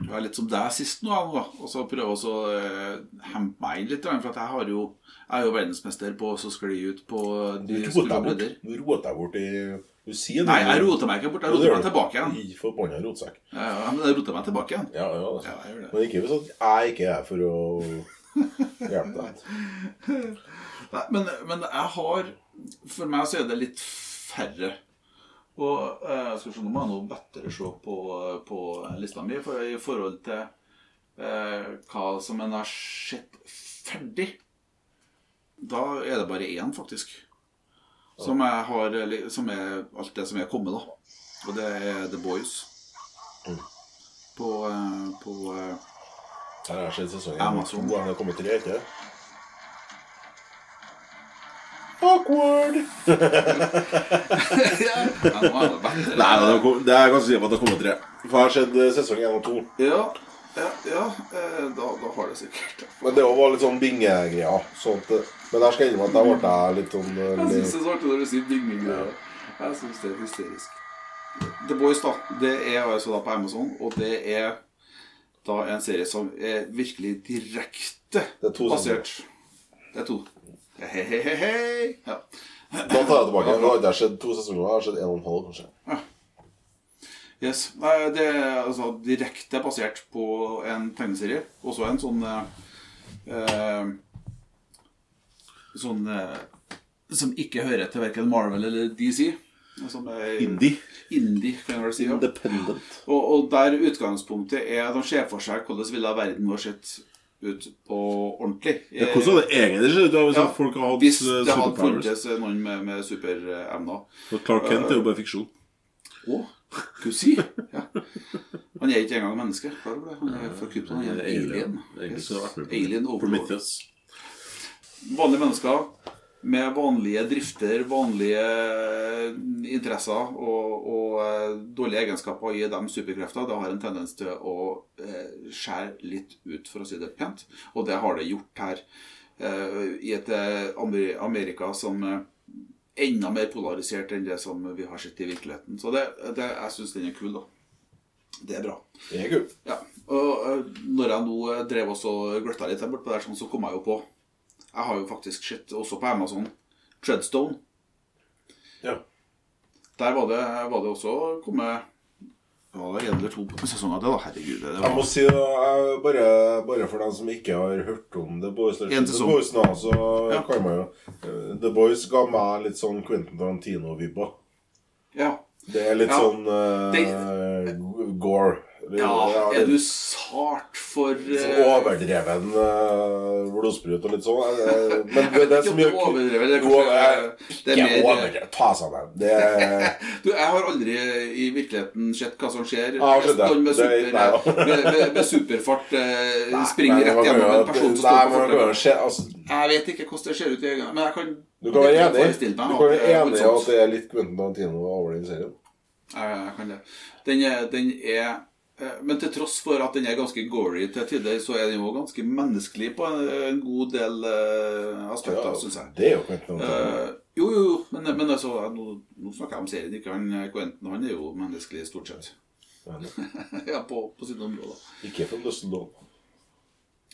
være litt som deg sist nå, og så prøve å uh, hempe meg inn litt. For jeg, har jo, jeg er jo verdensmester på å skli ut på de store bredder. Du roter deg bort i Du sier Nei, jeg roter meg ikke bort. Jeg roter meg tilbake igjen. I forbanna rotsekk. Ja, ja, men jeg roter meg tilbake igjen. Ja, ja, Ja, jeg gjør det. Men ikke hvis at jeg ikke er for å hjelpe deg. Nei, men, men jeg har For meg så er det litt færre. Og eh, skal se, Nå må jeg nå bedre se på, på lista mi for, i forhold til eh, hva som en har sett ferdig. Da er det bare én, faktisk. Som, jeg har, som er alt det som er kommet, da. Og det er The Boys. På, eh, på eh, Her har jeg sett sesongen Amazon. Han Har kommet tre, ikke Awkward! ja, nå er det bedre. Nei, det er, det er ganske sikkert at det har kommet tre. For jeg har sett eh, sesong én og to. Ja, ja, ja eh, da, da har det sikkert Men det var litt sånn bingegreier. Sånt. eh, men der skal jeg innrømme at der ble jeg litt sånn eh, Jeg syns det er så artig når du sier bing-bing-greier. Jeg syns det er hysterisk. The Boys, da. Det er altså da på Amazon, og det er da en serie som er virkelig direkte Det er basert Det er to. Hei, hei, hei, hei. Ja. Da tar jeg tilbake. Nå har ikke skjedd to sesonger. Det har skjedd en og en halv, kanskje. Yes. Det er altså direkte basert på en tegneserie. Også en sånn eh, eh, Sånn eh, Som ikke hører til verken Marvel eller DC. Som er Indie. Indie, kan jeg vel si. Ja. Independent. Og, og der utgangspunktet er at de ser for seg hvordan ville verden vår sett ut på ordentlig. Ja, hvordan hadde det egentlig sett ut hvis Ja, folk hadde hatt Hvis eh, det hadde funnes noen med, med superevner. Clark Kent er jo bare fiksjon. Å, du Ja. Han er ikke engang menneske. Klar over det? Han er fra Krypton. Han er alien. alien. Alien overlord. Vanlige mennesker med vanlige drifter, vanlige interesser og, og eh, dårlige egenskaper og gi dem superkrefter, det har en tendens til å eh, skjære litt ut, for å si det pent. Og det har det gjort her. eh, I et Amerika som er enda mer polarisert enn det som vi har sett i virkeligheten. Så det, det, jeg syns den er kul, da. Det er bra. Det er kult. Ja, og når jeg nå drev og gløtta litt der borte der, sånn, så kom jeg jo på Jeg har jo faktisk sett også på Amazon Treadstone. Ja. Der var det, var det også kommet ja, det er en eller to sesonger til, da. Herregud. Det, det Jeg må si jeg, bare, bare for dem som ikke har hørt om The Boys, En The sesong. Boys nå, så Ja. kan man jo eh, The Boys ga meg litt sånn Quentin Tarantino-vibber. ja. Det er litt Ja. sånn uh, Det- uh, Gore. Eller, Ja, det- er du sart for Sånn eh, overdreven uh, blodsprut og litt sånn. Uh, Men det, det som gjør Overdreven, det er kanskje- det Ikke overdrevet. Ta sammen. Det Du, Jeg har aldri i virkeligheten sett hva som skjer. Har Noen med, Det- nei, med, med, med superfart Nei, springer nei, rett gjennom en person som står på fortauet. altså, Jeg vet ikke hvordan det ser ut i øynene, men jeg kan Du kan være enig det i at det er litt Quentin Tarantino over den serien. Jeg kan det. Den er, den er Men til tross for at den er ganske gory til tider, så er den jo ganske menneskelig på en, god del uh, aspekter, Ja, synes jeg. det er jo ikke noe uh, jo, jo, men, men altså, nå, nå snakker jeg om serien, ikke han Quentin. Han er jo menneskelig, stort sett. Ja, på, på sine områder. Ikke fra Dustin Dawn.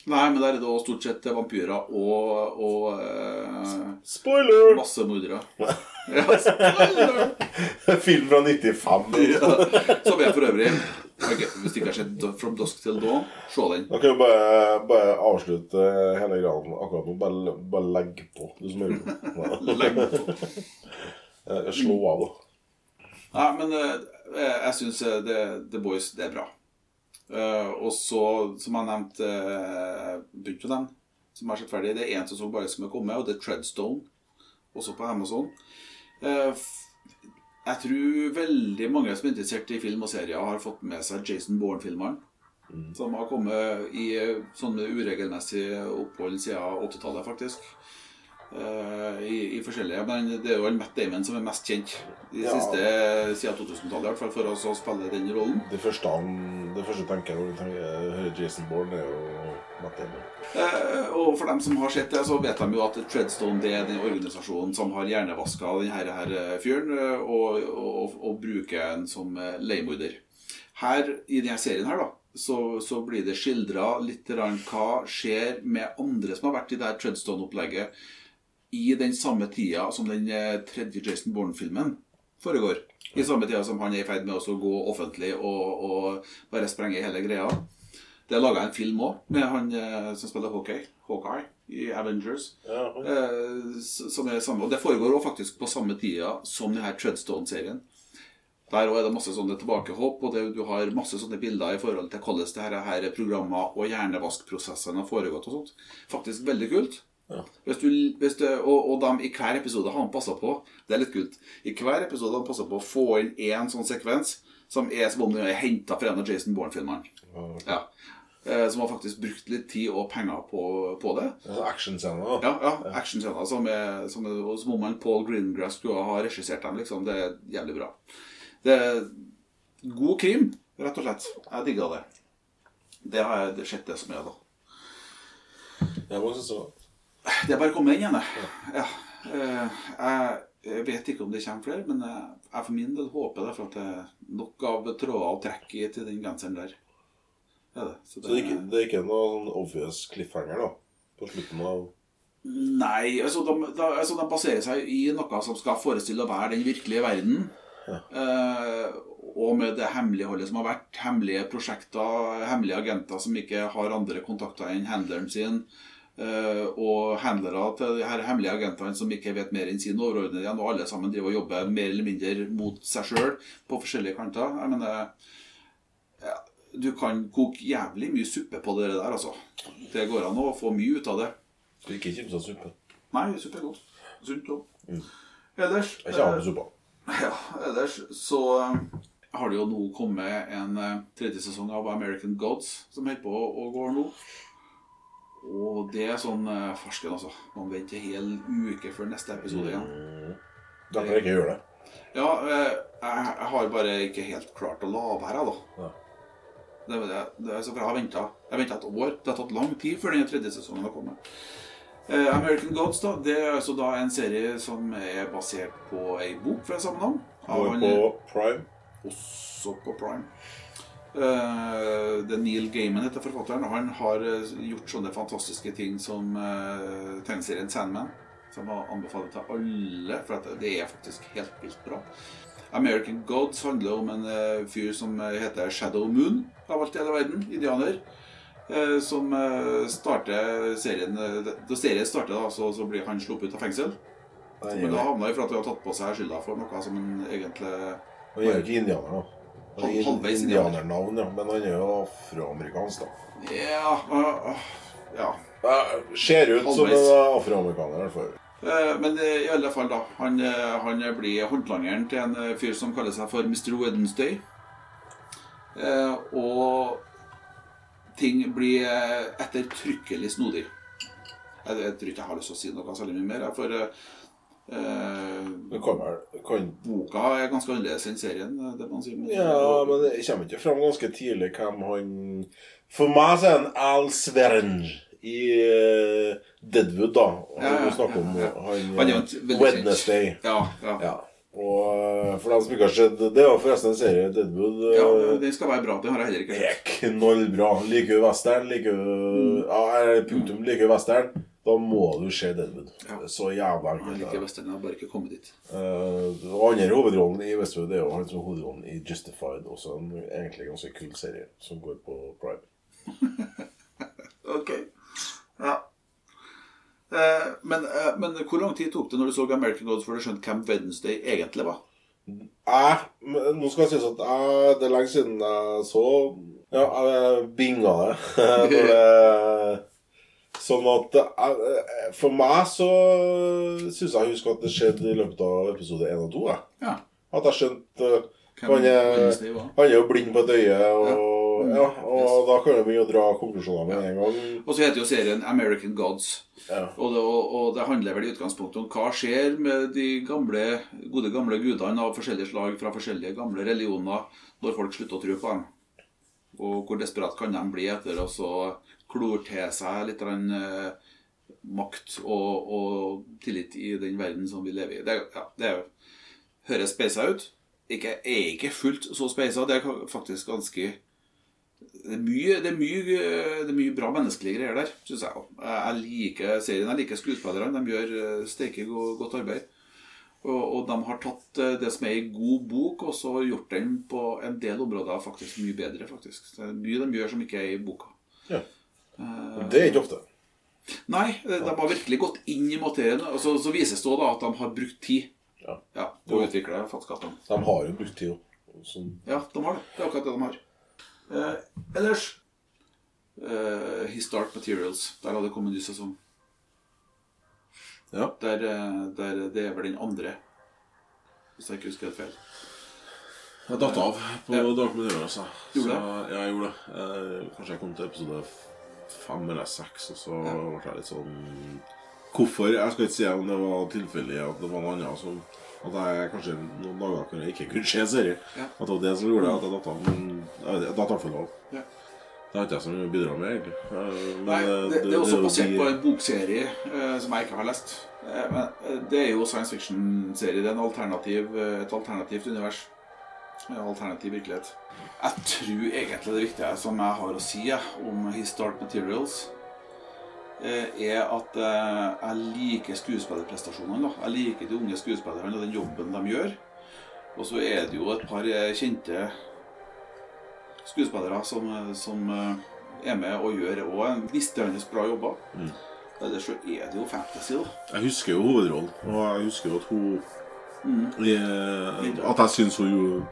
Nei, men der er det også stort sett vampyrer og, og uh, Spoiler! massemordere. Ja, spoiler! Film fra 95. ja, som er for øvrig ok, Hvis du ikke har sett From Dusk til Dawn, se den. Da kan vi bare, bare avslutte hele greia akkurat nå. Bare, bare legg på, du som hører på. Legg på. Eh, Slå av, da. Nei, men eh, jeg syns The Boys det er bra. Eh, og så, som jeg nevnte, begynte med den, som jeg har sett ferdig, det er én som bare som er kommet, og det er Treadstone, også på Amazon. Jeg tror veldig mange som er interessert i film og serier, har fått med seg Jason Bourne-filmene. Som har kommet i sånne uregelmessige opphold siden 80-tallet, faktisk. Eh, i, I forskjellige Men det er jo Matt Damon som er mest kjent de Ja. siste siden 2000-tallet, i hvert fall for oss å spille den rollen. Det første, han, det første tenker jeg når du hører Jason Bourne, er jo. Eh, og for dem som har sett det, så vet de jo at Treadstone det er den organisasjonen som har hjernevaska denne her eh, fyren eh, og, og, og bruker ham som eh, leiemorder. Her i denne serien her da, så, så blir det skildra litt hva skjer med andre som har vært i det Treadstone-opplegget i den samme tida som den tredje Jason Bourne-filmen foregår. I samme tida som han er i ferd med å gå offentlig og, og bare sprenge hele greia. Det er laga en film òg, med han eh, som spiller Hawkeye, Hawkeye i Avengers. Ja, ja. som er samme, og Det foregår òg faktisk på samme tida som denne Treadstone-serien. Der òg er det masse sånne tilbakehopp, og det, du har masse sånne bilder i forhold til hvordan det her, her programmer og hjernevaskprosessene har foregått. og sånt. Faktisk veldig kult. Ja. Hvis du, hvis du, og, og de, I hver episode har han passa på Det er litt kult. I hver episode har han passa på å få inn én sånn sekvens som er som om den er henta fra en av Jason Bourne-filmene. Ja. Eh, som har faktisk brukt litt tid og penger på, på det. Det Actionscener. Ja. Ja, ja actionscener som, er- som, er- som om han Paul Greengrass skulle ha regissert dem. liksom, Det er jævlig bra. Det er god krim, rett og slett. Jeg digga det. Det har jeg det sett det som er, da. Jeg må synes det Det er bare å komme inn igjen, jeg. Ja. Eh, Jeg jeg vet ikke om det kommer flere, men jeg, jeg for min del håper det, for at det er nok av tråder å trekke i til den genseren der. Det Så, det. Så det er ikke, det er ikke noe sånn obvious cliffhanger, da? På slutten av Nei, altså de, de, altså de baserer seg i noe som skal forestille å være den virkelige verden. Eh, og med det hemmeligholdet som har vært, hemmelige prosjekter, hemmelige agenter som ikke har andre kontakter enn handleren sin, eh, og handlere til de her hemmelige agentene som ikke vet mer enn sin overordnede igjen, og alle sammen driver og jobber mer eller mindre mot seg sjøl på forskjellige kanter. Jeg mener ja, Du kan koke jævlig mye suppe på det der, altså. Det går an å få mye ut av det. Så ikke kimsa suppe. Nei, suppe er godt. Sunt òg. Ellers Jeg er ikke med suppa. ja, ellers så eh, har det jo nå kommet en eh, tredje sesong av American Gods som holder på å gå nå. Og det er sånn uh, farsken, altså. Man venter en hel uke før neste episode igjen. Kan jeg ikke gjøre det. Ja, eh, jeg, jeg har bare ikke helt klart å la være, da. Ja. Det, det, det er for jeg har venta et år. Det har tatt lang tid før den tredje sesongen har kommet. Eh, American Gods da, det er altså da en serie som er basert på ei bok fra samme navn. av Går på Prime. også på Prime. Uh, det Neil Gaiman heter forfatteren. og Han har eh, gjort sånne fantastiske ting som uh, tegneserien Sandman. Som jeg anbefaler til alle, for det er faktisk helt vilt bra. American Gods handler om en uh, fyr som eh, heter Shadow Moon, av alt i hele verden. Indianer. Uh, som uh, starter serien Da serien starter, da, så, så blir han sluppet ut av fengsel. Nei, Men da havna han for at han har tatt på seg skylda for noe som han egentlig Han er jo ikke indianer, da. Halv- halvveis indianer. Indianernavn, ja. Men han er jo afroamerikansk, da. Ja, øh, øh, ja. Eh, Ser ut som en afroamerikaner, i hvert fall. Eh, Men eh, i alle fall, da. Han, eh, han blir håndlangeren til en fyr som kaller seg for Mr. Wednesday. Og ting blir ettertrykkelig snodig. Jeg, jeg tror ikke jeg har lyst til å si noe særlig mye mer, for eh, kommer, kan boka er ganske annerledes enn serien. det man sier. Ja, men det kommer ikke fram ganske tidlig hvem han For meg så er han Al Svern i eh, Deadwood, da. Han Ja, snakker om han, eh. Wednesday. Ja, ja. Ja. Og eh, for dem som ikke har sett Det er forresten en serie, Deadwood. ja, den skal være bra. Den har jeg heller ikke hørt. knallbra. Liker du western, liker du Mm. Ja, punktum liker du western, da må du se Deadwood. Ja. Så jævla Jeg liker western, jeg har bare ikke kommet dit. Uh, og andre hovedrollen i Westwood er jo han som hovedrollen i Justified. Også en egentlig ganske kul serie som går på Prime. Ok. Ja. Eh, men, eh, men hvor lang tid tok det når du så American Gods før du skjønte hvem Wednesday egentlig var? Men nå skal jeg sies at jeg, det er lenge siden jeg så Ja, jeg binga det. Det sånn at For meg så syns jeg husker at det skjedde i løpet av episode 1 og 2. Jeg. Ja. At jeg skjønte han er jo blind på et øye, og, ja, og da kan vi jo dra konklusjoner med en gang. Og så heter jo serien American Gods. Ja. Og det, og, og det handler vel i utgangspunktet om hva skjer med de gamle, gode gamle gudene av forskjellige slag fra forskjellige gamle religioner når folk slutter å tro på dem. Og hvor desperat kan de bli etter å klore til seg litt grann, eh, makt og, og tillit i den verden som vi lever i. Det, ja, det er høres speisa ut. Ikke, er ikke fullt så speisa. Det er faktisk ganske det er, mye, det, er mye, det er mye bra menneskelige greier der, syns jeg. Jeg liker serien, jeg liker skuespillerne. De gjør eh, steike godt arbeid. Og, og de har tatt eh, det som er i god bok, og så gjort den på en del områder faktisk mye bedre. faktisk. Det er mye de gjør som ikke er i boka. Ja. Det er ikke ofte. Nei, eh, de har virkelig gått inn i materien. Og så, så vises det da at de har brukt tid Ja. på å utvikle at De har jo brukt tid. òg. Sånn. Ja, de har det. Det er akkurat det de har. Eh, ellers eh, His Dark Materials. Der har det kommet ny sesong. Ja. Der, eh, der det er vel den andre, hvis jeg ikke husker helt feil. Jeg datt av på Ja. Dark Material, altså. Gjorde Så, ja, jeg gjorde det. Eh, kanskje jeg kom til episode fem eller seks, og så ble jeg litt sånn Hvorfor? Jeg skal ikke si om det var tilfeldig at det var noe annet som At jeg kanskje noen dager kunne jeg ikke kunne se serie. Ja. At det var det som gjorde at jeg datt av. Jeg datt av for. Ja. Det har ikke jeg så mye å bidra med, egentlig. Men, Nei, eh, det, det er også basert på en bokserie uh, som jeg ikke har lest. Eh, men det er jo science fiction-serie. Det er en alternativ, et alternativt univers. En alternativ virkelighet. Jeg tror egentlig det viktige som jeg har å si om His Dark Materials, er at eh, jeg liker skuespillerprestasjonene. Jeg liker de unge skuespillerne og den jobben de gjør. Og så er det jo et par eh, kjente skuespillere som, som eh, er med og gjør òg en gnistrende bra jobber. Ellers så er det jo fantasy, da. Jeg husker jo hovedrollen, og jeg husker jo at hun Mm. eh, At jeg syns hun jo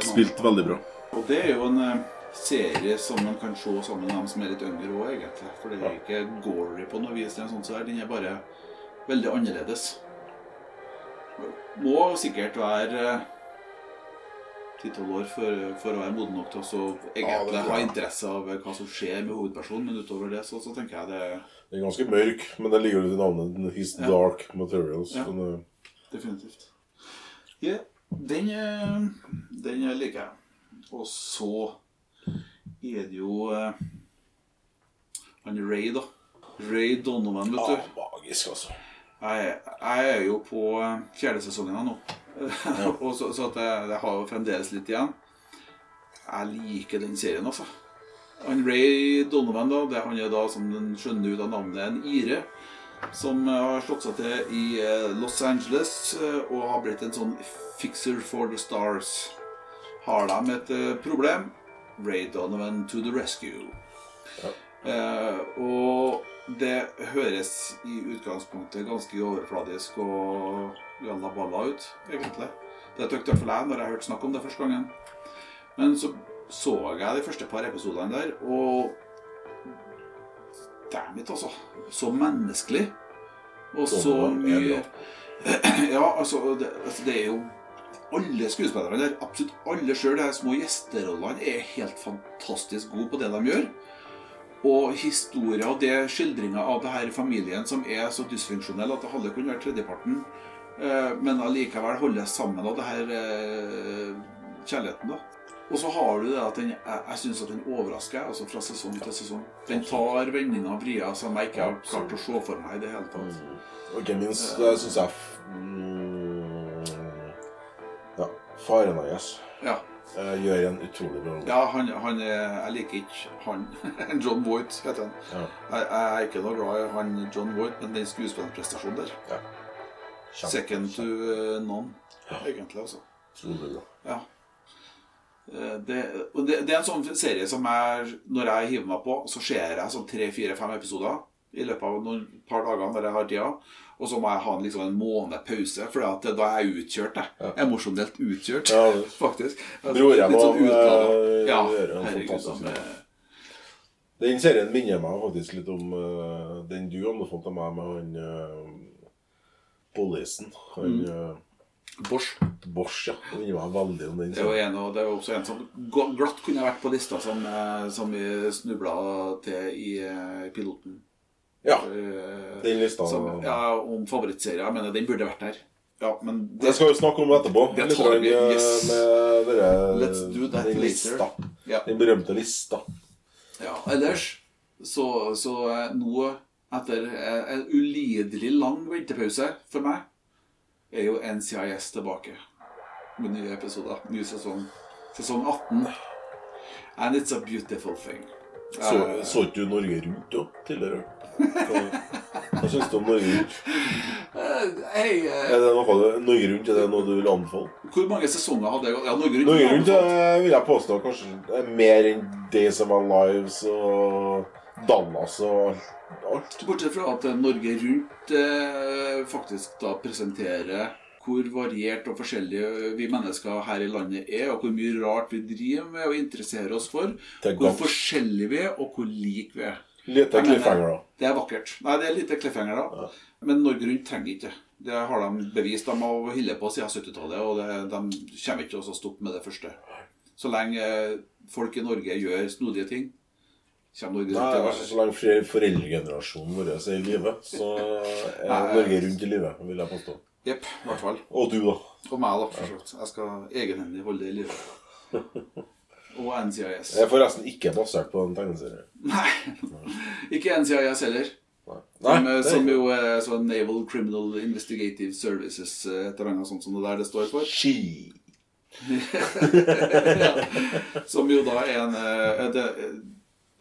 spilte veldig bra. Og det er jo en eh, serie som man kan se sammen med dem som er litt yngre òg, egentlig. For det er ikke gory på noe vis. Den, sånn. Den er bare veldig annerledes. Må sikkert være ti-tolv år for, for å være moden nok til å egentlig ha interesse av hva som skjer med hovedpersonen, men utover det så, så tenker jeg det Den er ganske mørk, men det ligger jo litt i navnet His Ja. Dark Materials. Ja. Men, eh, Definitivt. Yeah. den, eh, den liker jeg. Og så er det jo eh, han Ray, da. Ray Donovan, vet du. ja, magisk, altså. Jeg, jeg er jo på eh, fjerde sesongen nå. og så, så at jeg, jeg har jo fremdeles litt igjen. Jeg liker den serien, altså. Han Ray Donovan, da, det, han er da, som den skjønner ut av navnet, en ire. Som eh, har slått seg til i eh, Los Angeles og har blitt en sånn fixer for the stars. Har de et problem? Ray Donovan to the rescue. Eh, og det høres i utgangspunktet ganske overfladisk og jalla balla ut, egentlig. Det tykte i hvert fall jeg når jeg hørte snakk om det første gangen. Men så så jeg de første par episodene der, og it, altså. Så menneskelig. Og så mye Ja, altså det, altså, det er jo Alle skuespillerne der, absolutt alle sjøl, de små gjesterollene, er helt fantastisk gode på det de gjør. Og historien og det skildringa av det her familien som er så dysfunksjonell at det halve kunne vært tredjeparten, eh, men allikevel holdes sammen av det her eh, kjærligheten, da. Og så har du det at den, jeg, jeg syns at den overrasker altså fra sesong til sesong. Den tar vendinger og vrier som jeg ikke har klart å se for meg i det hele tatt. Og ikke minst det syns jeg mm, faren hans Ja, eh, gjør en utrolig bra jobb. ja han, han jeg liker ikke han. John Voight heter han. Ja. Jeg, jeg er ikke noe glad i han John Voight, men den skuespillerprestasjonen der Kjempe- Second to uh, none, egentlig. altså. utrolig bra. Ja. Eh, Det, det, det er en sånn serie som jeg, når jeg hiver meg på, så ser jeg sånn tre-fire-fem episoder i løpet av noen par dager når jeg har tida. Og så må jeg ha en, liksom, en måned pause, for da er jeg utkjørt. Jeg. er Emosjonelt utkjørt, Ja, faktisk. Altså, jeg litt sånn må, utladet. eh, Ja, gjøre en herregud. fantastisk da, Den serien minner meg faktisk litt om uh, den du anbefalte meg med han uh, Pollisen. Han uh, Bosch. Bosch, ja. Det minner meg veldig om den Det er en, det er også en som glatt kunne vært på lista som, eh, som vi snubla til i eh, piloten. Ja, Eh, den lista. Som, ja, om favorittserier. Jeg mener, den burde vært der. Ja, men Det skal vi snakke om etterpå. Det tar vi, eh, yes. Med dere, Let's do that den later. lista. Ja. Den berømte lista. ja. Ellers så, så eh, nå, etter eh, en ulidelig lang ventepause for meg, er jo NCIS tilbake med nye episoder. Ny sesong. Sesong 18. And it's a beautiful thing. Så, Eh, så ikke du Norge Rundt da, tidligere? Hva, hva syns du om Norge Rundt? Hey, Hei, eh, Er det noe, Norge Rundt er det noe du vil anbefale? hvor mange sesonger hadde jeg Ja, Norge Rundt. Norge Rundt eh, vil jeg påstå kanskje er mer enn Days of Our Lives og Dallas og alt. Bortsett fra at eh, Norge Rundt eh, faktisk da presenterer hvor variert og forskjellige vi mennesker her i landet er, og hvor mye rart vi driver med og interesserer oss for. Hvor forskjellige vi er, og hvor like vi er. Jeg mener, cliffhanger, da. Det er vakkert. Nei, det er lite cliffhanger, da. Men Norge Rundt trenger ikke. Det har de bevist. De har holdt på siden 70-tallet, og det, de kommer ikke til å stoppe med det første. Så lenge eh, folk i Norge gjør snodige ting, Nei, altså, Så lenge foreldregenerasjonen vår er i live, så er. Norge Rundt i live, vil jeg påstå. Jepp, i hvert fall. Og du, da. Og meg, da, for så. Jeg skal egenhendig holde det i live. Og NCIS. Det er forresten ikke basert på en tegneserie. Nei, ikke NCIS heller. Nei, Som, er som jo er sånn Naval Criminal Investigative Services, eh, et eller annet sånt som det der det står for. Ski. Som jo da er en eh, eh,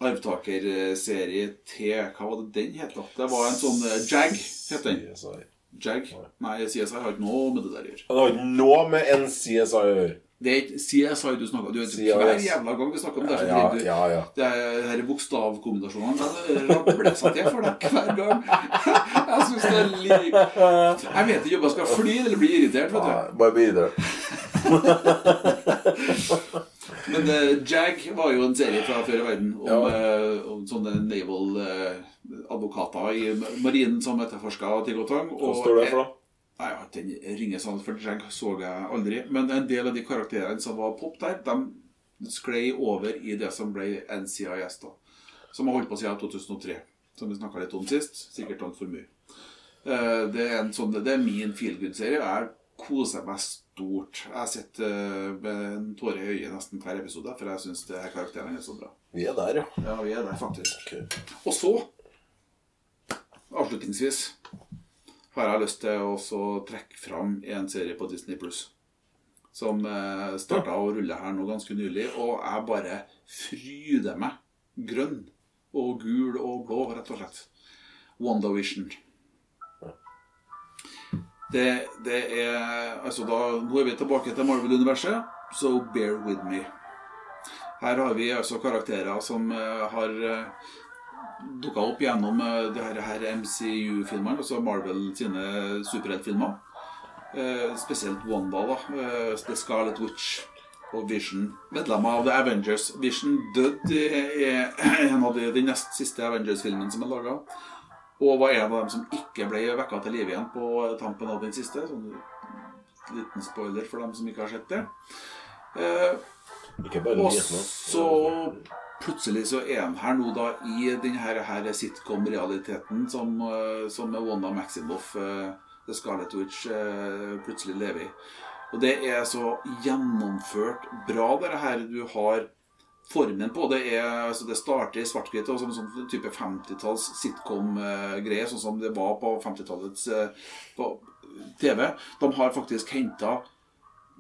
arvtakerserie til Hva var det den het? Det var en sånn eh, Jag, het den. CSI. Jag? Nei, CSI har ikke noe med det der å gjøre. Det har ikke noe med NCSI å gjøre. Det er ikke CSI du snakker om. Du vet. Hver jævla gang vi snakker om det, så driver du ja, ja. Det er her bokstavkombinasjonene det rabler seg til for deg hver gang. Jeg synes det er like Jeg vet ikke om jeg skal fly eller bli irritert. vet du Bare bli irritert. Men uh, Jag var jo en serie fra før i verden om, Ja. uh, om sånne naval eh, advokater i marinen som etterforska ting og tang. Hva står det for, da? Den ringer sånn, for Jag så jeg aldri. Men en del av de karakterene som var pop der, de sklei over i det som ble NCIS, da. Som har holdt på siden 2003. Som vi snakka litt om sist. Sikkert altfor mye. Eh, Det er, en sånn, det er min feel good-serie. Jeg koser meg stort. Jeg sitter eh, med en tåre i øyet nesten hver episode, for jeg syns karakterene er så bra. Vi er der, ja. Ja, vi er der, faktisk. Okay. Og så, avslutningsvis, har jeg lyst til å trekke fram en serie på Disney Pluss. Som eh, starta å rulle her nå ganske nylig, og jeg bare fryder meg grønn og gul og blå, rett og slett. WandaVision. Det, det er Altså, da Nå er vi tilbake til Marvel-universet, så bear with me. Her har vi altså karakterer som eh, har uh, dukka opp gjennom uh, det her, her MCU-filmene, altså Marvel sine superheltfilmer. Eh, spesielt Wanda, da. eh, The Scarlet Witch. og Vision, medlemmer av The Avengers. Vision døde i en av de, de nest siste Avengers-filmene som er laga. Og var en av dem som ikke ble vekka til live igjen på tampen av den siste. Sånn liten spoiler for dem som ikke har sett det. Eh, Ikke bare og så plutselig så er han her nå da i denne sitcom-realiteten som, eh, som Wanda Maximoff, eh, The Scarlet Witch, eh, plutselig lever i. Og det er så gjennomført bra, det her. Du har formen på det. er, altså Det starter i svart-hvitt og som sånn type 50-talls sitcom-greie, sånn som det var på 50-tallets eh, TV. De har faktisk henta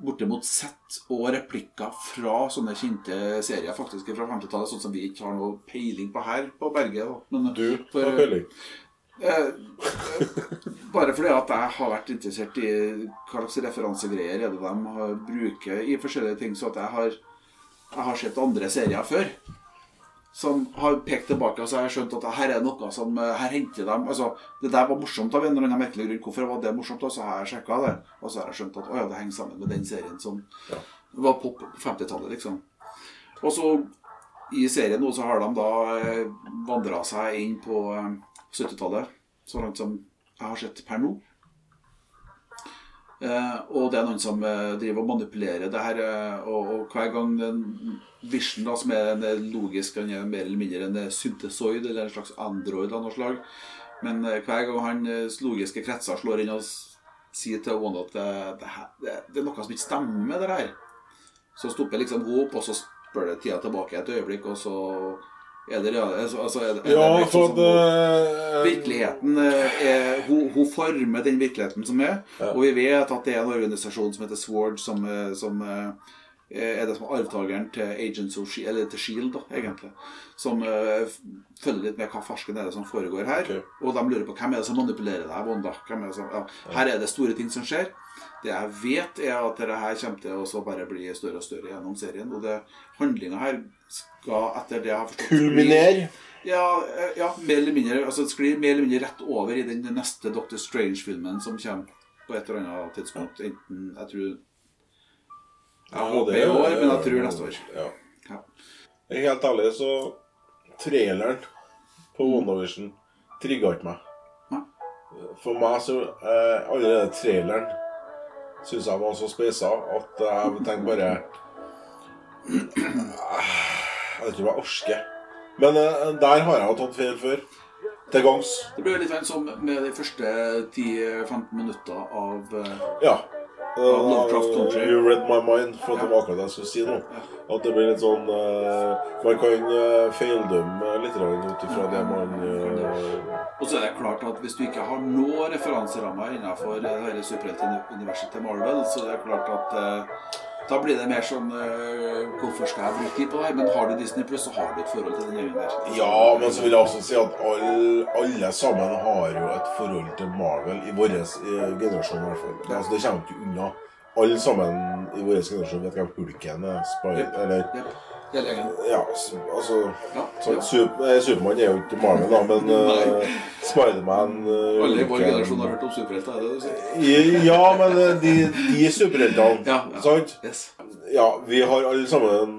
bortimot sett og replikker fra sånne kjente serier faktisk fra 50-tallet, sånn som vi ikke har noe peiling på her på berget. Men, Du for- har peiling. Eh, bare fordi at jeg har vært interessert i hva slags referansegreier er det de bruker i forskjellige ting, så at jeg har, jeg har sett andre serier før. Som har pekt tilbake, og så har jeg skjønt at her er noe som eh, Her henter de altså, Det der var morsomt av en eller annen merkelig grunn. Hvorfor var det morsomt? Og så har jeg sjekka det, og så har jeg skjønt at å ja, det henger sammen med den serien som var pop på 50-tallet, liksom. Og så i serien nå så har de da eh, vandra seg inn på eh, 70-tallet, så langt som jeg har sett per nå. Eh, og det er noen som eh, driver og manipulerer det her. Eh, og, og hver gang den Vision, da, som er en eh, logisk Han er mer eller mindre en eh, syntesoid, eller en slags android av noe slag. Men eh, hver gang hans logiske kretser slår inn og sier til Wanda at det, det, det, er noe som ikke stemmer med det her, så stopper liksom hun opp, og så spør det tida tilbake et øyeblikk, og så er det altså, altså er det, er Ja, liksom for som hun- Virkeligheten er, hun, hun former den virkeligheten som er. Ja. Og vi vet at det er en organisasjon som heter Sword, som, som er det som er arvtakeren til Agents of Shield, eller til Shield, da, egentlig. Som uh, følger litt med hva farsken er det som foregår her. Okay. Og de lurer på hvem er det som manipulerer deg, Wanda. Er det som, ja. Her er det store ting som skjer. Det jeg vet, er at dette her kommer til å bare bli større og større gjennom serien. Og det handlinga her skal, etter det jeg har forstått Kulminere. ja, eh, ja, mer eller mindre altså sklir mer eller mindre rett over i den neste Doctor Strange-filmen som kommer på et eller annet tidspunkt. Enten Jeg tror Jeg håper i år, men jeg tror neste år. Ja. Ja. Helt ærlig, så Traileren på WandaVision trigga ikke meg. For meg så eh, Allerede traileren syns jeg var så speisa at jeg tenkte bare Jeg om jeg orker. Men eh, der har jeg tatt feil før. Til gangs. Det blir litt som med de første 10-15 minutter av eh, Ja. Av Lovecraft Country. You read my mind, for det var akkurat det jeg skulle si nå. At det blir litt sånn uh, Man kan uh, feildømme litt grann ut ifra det man uh, Og så er det klart at hvis du ikke har noen referanserammer innenfor hele superheltuniverset til Marvel, så er det klart at eh, da blir det mer sånn eh, Hvorfor skal jeg bruke tid på det her? Men har du Disney Pluss, så har du et forhold til den gjengen der. Ja, men så vil jeg også si at all, alle sammen har jo et forhold til Marvel i vår eh, generasjon i hvert fall. Det, altså, det kommer ikke unna. Alle sammen i vår generasjon vet hvem Hulken er. Spy, Yep. eller Jep. Hele gjengen. Ja, altså Ja, ja. Sup- eh, Supermann er jo ikke Marvel, da, men uh, Spiderman uh, Alle i vår generasjon har hørt om superhelter, er det det du sier? Ja, men de, de superheltene, Ja, ja. sant? Yes. Ja, vi har alle sammen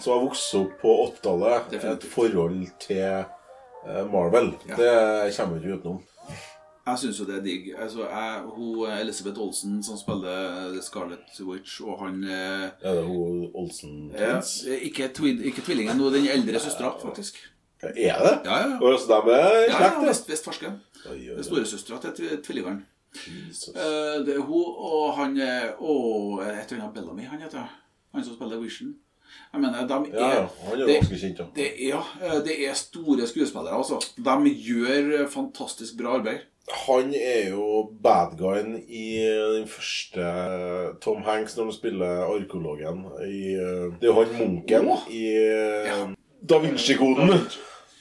som har vokst opp på 80-tallet, et forhold til Marvel. Ja. Det kommer vi ikke utenom. Jeg syns jo det er digg. Altså, jeg, hun, Elisabeth Olsen som spiller The Scarlet Witch, og han eh, Er det hun Olsen Twins? Ja, ikke, twin, ikke tvillingen, hun den eldre søstera, faktisk. Er det? Ja, ja. Og så de er slekt, ja. vest, oi. Storesøstera til tvi- tvillingene. Eh, det er hun og han eh, Og et eller annet Bellamy, han heter. Han som spiller Vision. Jeg mener, de er Ja. Han er ganske kjent, ja. Det ja, eh, det er store skuespillere, altså. De gjør eh, fantastisk bra arbeid. Han er jo bad guyen i den første Tom Hanks når han spiller arkeologen i eh, Det er jo han munken oh. i eh, Ja. Da Vinci-koden.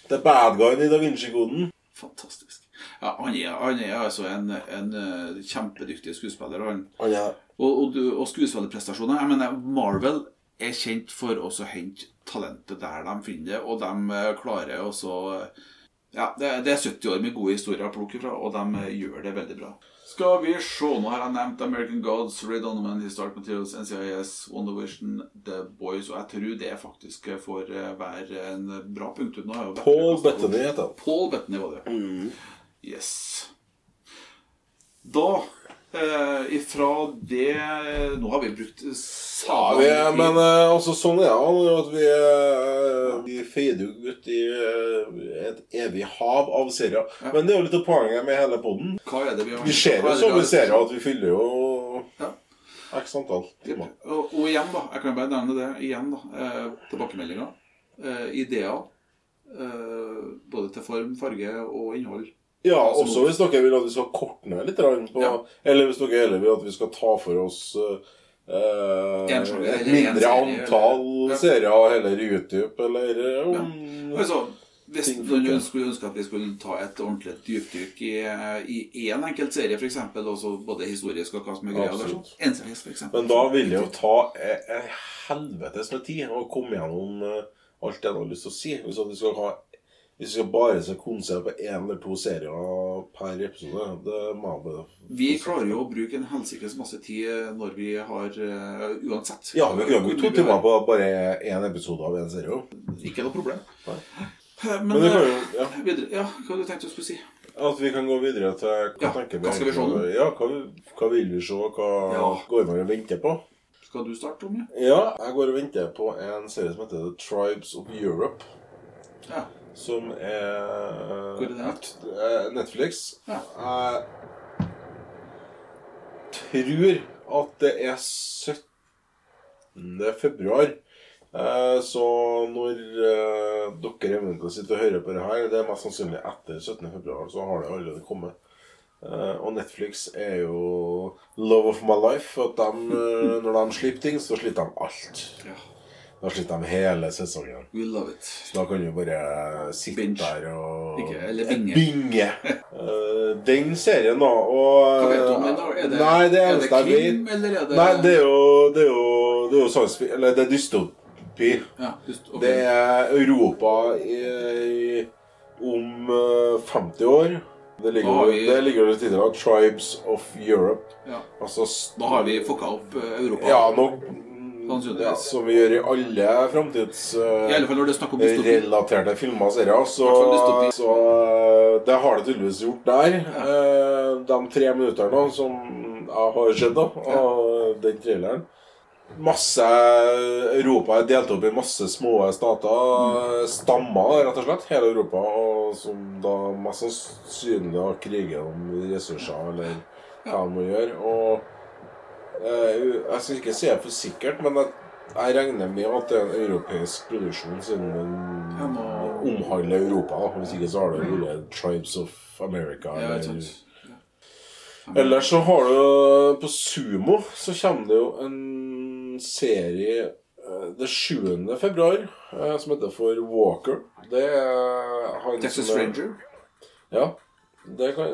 Det er bad guyen i Da Vinci-koden. Fantastisk. Ja, han er, han er altså en, en eh, kjempedyktig skuespiller. Han. Han er Og, og, og skuespillerprestasjoner Jeg mener, Marvel er kjent for å hente talentet der de finner det, og de eh, klarer også eh, Ja, det, det er 70 år med gode historier å plukke fra, og de gjør det veldig bra. Skal vi se, nå har jeg nevnt American Gods, Ray Donovan, Historic Materials, NCIS, Wonder Vision, The Boys, og jeg tror det faktisk får eh, være en bra punktum. Paul Bettany heter han. Paul Bettany var det. Yes. Da, eh, ifra det Nå har vi brukt Ja, vi, er- men uh, altså, sånn er det at vi, uh, vi feider jo ut i eh, et evig hav av serier. Men det er jo litt av poenget med hele poden. Vi Vi ser jo sånne serier at vi fyller jo Ja. x antall timer. Og, og igjen, da. Jeg kan bare nevne det igjen, da. Eh, tilbakemeldinger. Eh, ideer. Eh, både til form, farge og innhold. Ja, også hvis dere vil at vi skal korte ned litt. På, Ja. Eller hvis dere heller vil at vi skal ta for oss eh, et mindre serie, antall eller- Ja. serier, heller YouTube, eller um, om Altså, hvis du skulle ønske at vi skulle ta et ordentlig dypdykk i, i en enkelt serie, f.eks., også både historisk og hva som er greia der, sånn. Men da vil det jo ta eh, en helvetes med tid å komme gjennom eh, alt det du har lyst til å si. Hvis du skal ha hvis vi skal bare se konsert på én eller to serier per episode, det må bare Vi klarer jo å bruke en helsikes masse tid når vi har uh, Uansett. Ja, vi kan bruke to vi timer på bare én episode av en serie. Ikke noe problem. Nei. Eh, Men, Men eh, jo ja, videre, ja, hva hadde du tenkt du skulle si? At vi kan gå videre til hva Ja, tenker vi hva skal vi se nå? Ja, hva, hva vil vi se? Hva Ja. går man og venter på? Skal du starte, Tommy? Ja, jeg går og venter på en serie som heter The Tribes of Europe. Ja. Som er Hvor er det? et- eh, Netflix. Jeg tror at det er 17. februar. Eh, Så når eh, dere eventuelt sitter og hører på det her, det er mest sannsynlig etter 17. februar, så har det allerede kommet. Uh, Og Netflix er jo love of my life. At de, når de slipper ting, så slipper de alt. ja. Da slipper de hele sesongen. We love it. Så da kan du bare sitte Binge. der og Ikke, eller binge. binge. uh, den serien, da. Og Hva vet du om den? Er det, Nei, det er jeg krim, eller er det Nei, det er jo Det er jo, det er jo science Eller det er dystopi. ja, just, okay. Det er Europa i, i, om eh, 50 år. Det ligger, jo, vi- det ligger jo i tittelen 'Tribes of Europe'. ja. Altså Da har vi fucka opp eh, Europa. Ja, Sannsynligvis. Ja, Som vi gjør i alle framtidsrelaterte er dystopi. relaterte filmer og serier. Så, så uh, det har det tydeligvis gjort der. Uh, De tre minuttene som jeg har sett av den traileren. Masse Europa er delt opp i masse små stater. Stammer, rett og slett. Hele Europa. Og som da mest sannsynlig har kriget om ressurser, eller hva de må gjøre. Og eh, jeg skal ikke si det for sikkert, men jeg, jeg regner med at det er en europeisk produksjon, siden den omhandler Europa. Hvis ikke så har det vært Tribes of America. Ja, eller. Ellers så har du På Sumo så kommer det jo en serie eh, det 7. februar eh, som heter for Walker. Det er han Texas som er- Ranger. Ja. Det kan,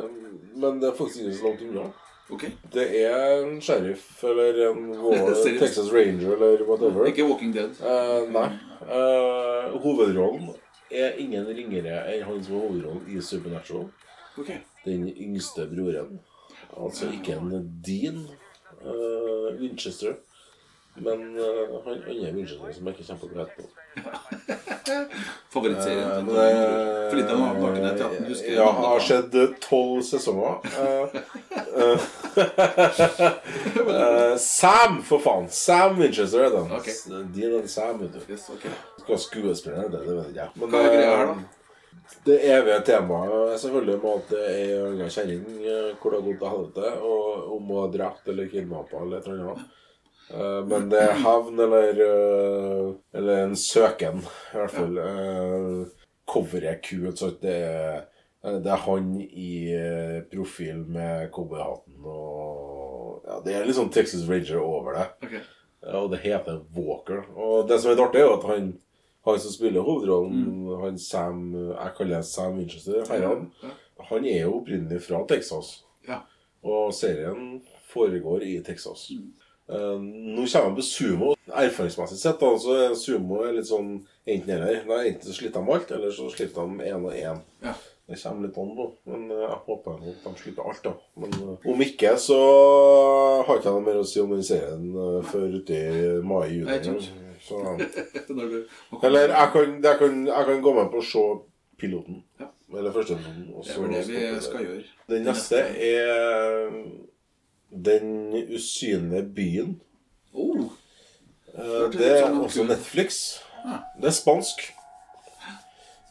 men det er faktisk ikke så langt unna. Ok. Det er en sheriff eller en? Texas Ranger eller whatever. Ikke Walking Dead. Uh, nei. Uh, hovedrollen er ingen ringere enn han som er hovedrollen i Supernatural. Okay. Den yngste broren. Altså ikke en Dean uh, Winchester, men han andre Winchester som jeg ikke kommer på å heter. på. Favorittserien. Til eh, For litt av nakenhet, ja. Du husker Ja, har skjedd tolv sesonger. Eh, eh, Sam, for faen! Sam Winchester er den. Ok. Dean og Sam, vet du. Yes, ok. Hva skuespiller det, det vet jeg. Men, Hva er greia her, da? Det evige temaet selvfølgelig med at det er ei kjerring hvor det har gått til helvete, og om å ha drept eller kidnappa eller et eller annet. Eh, Men det er hevn eller uh, Eller en søken, i hvert fall. Eh, Coveret er kult. Så det det er han i profil med cowboyhatten og ja, Det er litt sånn Texas Ranger over det. Okay. Og det heter Walker. Og det som er litt artig, er jo at han, han som spiller hovedrollen, han Sam Jeg kaller han Sam Winchester. Herren, Ja. han er jo opprinnelig fra Texas. Ja. Og serien foregår i Texas. Eh, nå kommer han på sumo. Erfaringsmessig sett da, så er sumo litt sånn enten-eller. Enten sliter de alt, eller så sliter de én og én. Ja. Det kommer litt an på. Men eh, jeg håper at de slipper alt, da. Men eh, om ikke, så har ikke jeg noe mer å si om den serien eh, før uti mai-juni. Eller jeg kan, jeg, kan, jeg kan gå med på å se piloten. Ja. Eller første episoden. det er det vi skal gjøre. Den neste er Den usynlige byen. Oh, Eh, Det er også. Netflix. Det er spansk.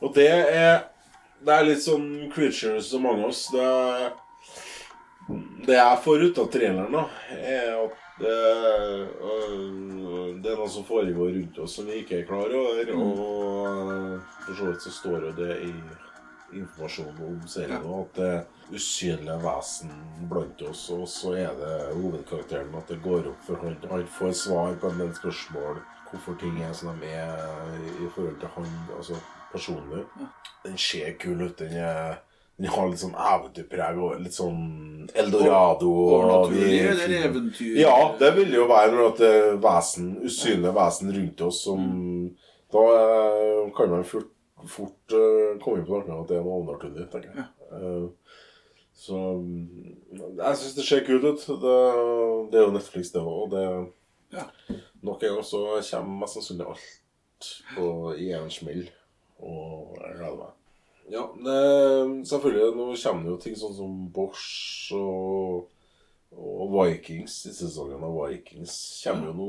Og det er Det er litt sånn Creatures som mange av oss. Det, det jeg får ut av traileren, da, er at det, øh, det er noe som foregår rundt oss som vi ikke er klar over. Mm. Og øh, for så vidt så står jo det i informasjonen om serien òg, at det usynlige vesen blant oss. Og så er det hovedkarakteren at det går opp for han. Han får svar på en del spørsmål hvorfor ting er som de er i forhold til han altså personlig. Den ser kul ut. Den, er, den har litt sånn eventyrpreg og litt sånn eldorado. og Overnaturlig vi- eller eventyr? Ja, det vil jo være når det er vesen, usynlige vesen rundt oss som Da eh, kan man fort, fort eh, komme inn på tanken at det er noe overnaturlig, tenker jeg. Eh, så mm, jeg syns det ser kult ut. Det, det er jo Netflix, det òg. Og det Ja. Nok en gang så kommer mest sannsynlig alt på, i en smell. Og jeg gleder meg. Ja, det, selvfølgelig. Nå kommer det jo ting sånn som Bosch og, og Vikings. I sesongen av Vikings kommer jo nå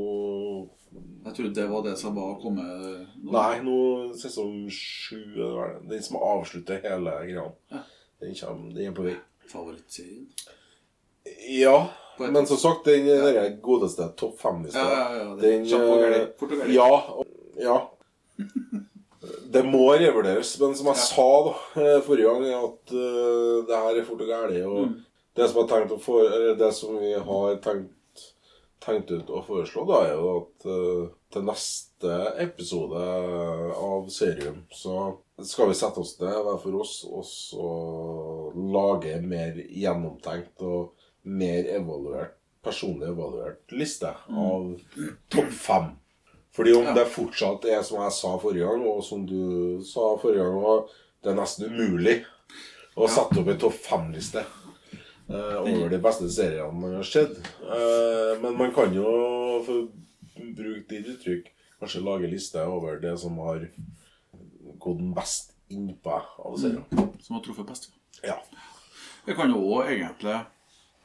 Jeg trodde det var det som var kommet nå. Nei, nå sesong sju? Den som avslutter hele greia. Ja. Den, kommer, den er på vei. Favorittserien? Ja, men som sagt, den er godeste topp fem-lista Ja, ja, ja. Den, eh. Ja. ja. Det må revurderes, men som jeg Ja. sa da eh, forrige gang, at uh, det her er fort og gærent. Og Mm. det som, eller det som vi har tenkt, tenkt ut å foreslå, da, er jo at uh, til neste episode av serien så skal vi sette oss ned hver for oss og så lage en mer gjennomtenkt og mer evaluert, personlig evaluert liste av topp fem. Fordi om det fortsatt er som jeg sa forrige gang, og som du sa forrige gang, det er nesten umulig å sette opp en topp fem-liste eh, over de beste seriene man har sett. Eh, men man kan jo, for å bruke ditt uttrykk, kanskje lage liste over det som har gått best innpå av serier. Som har truffet best. Ja. Vi kan jo òg egentlig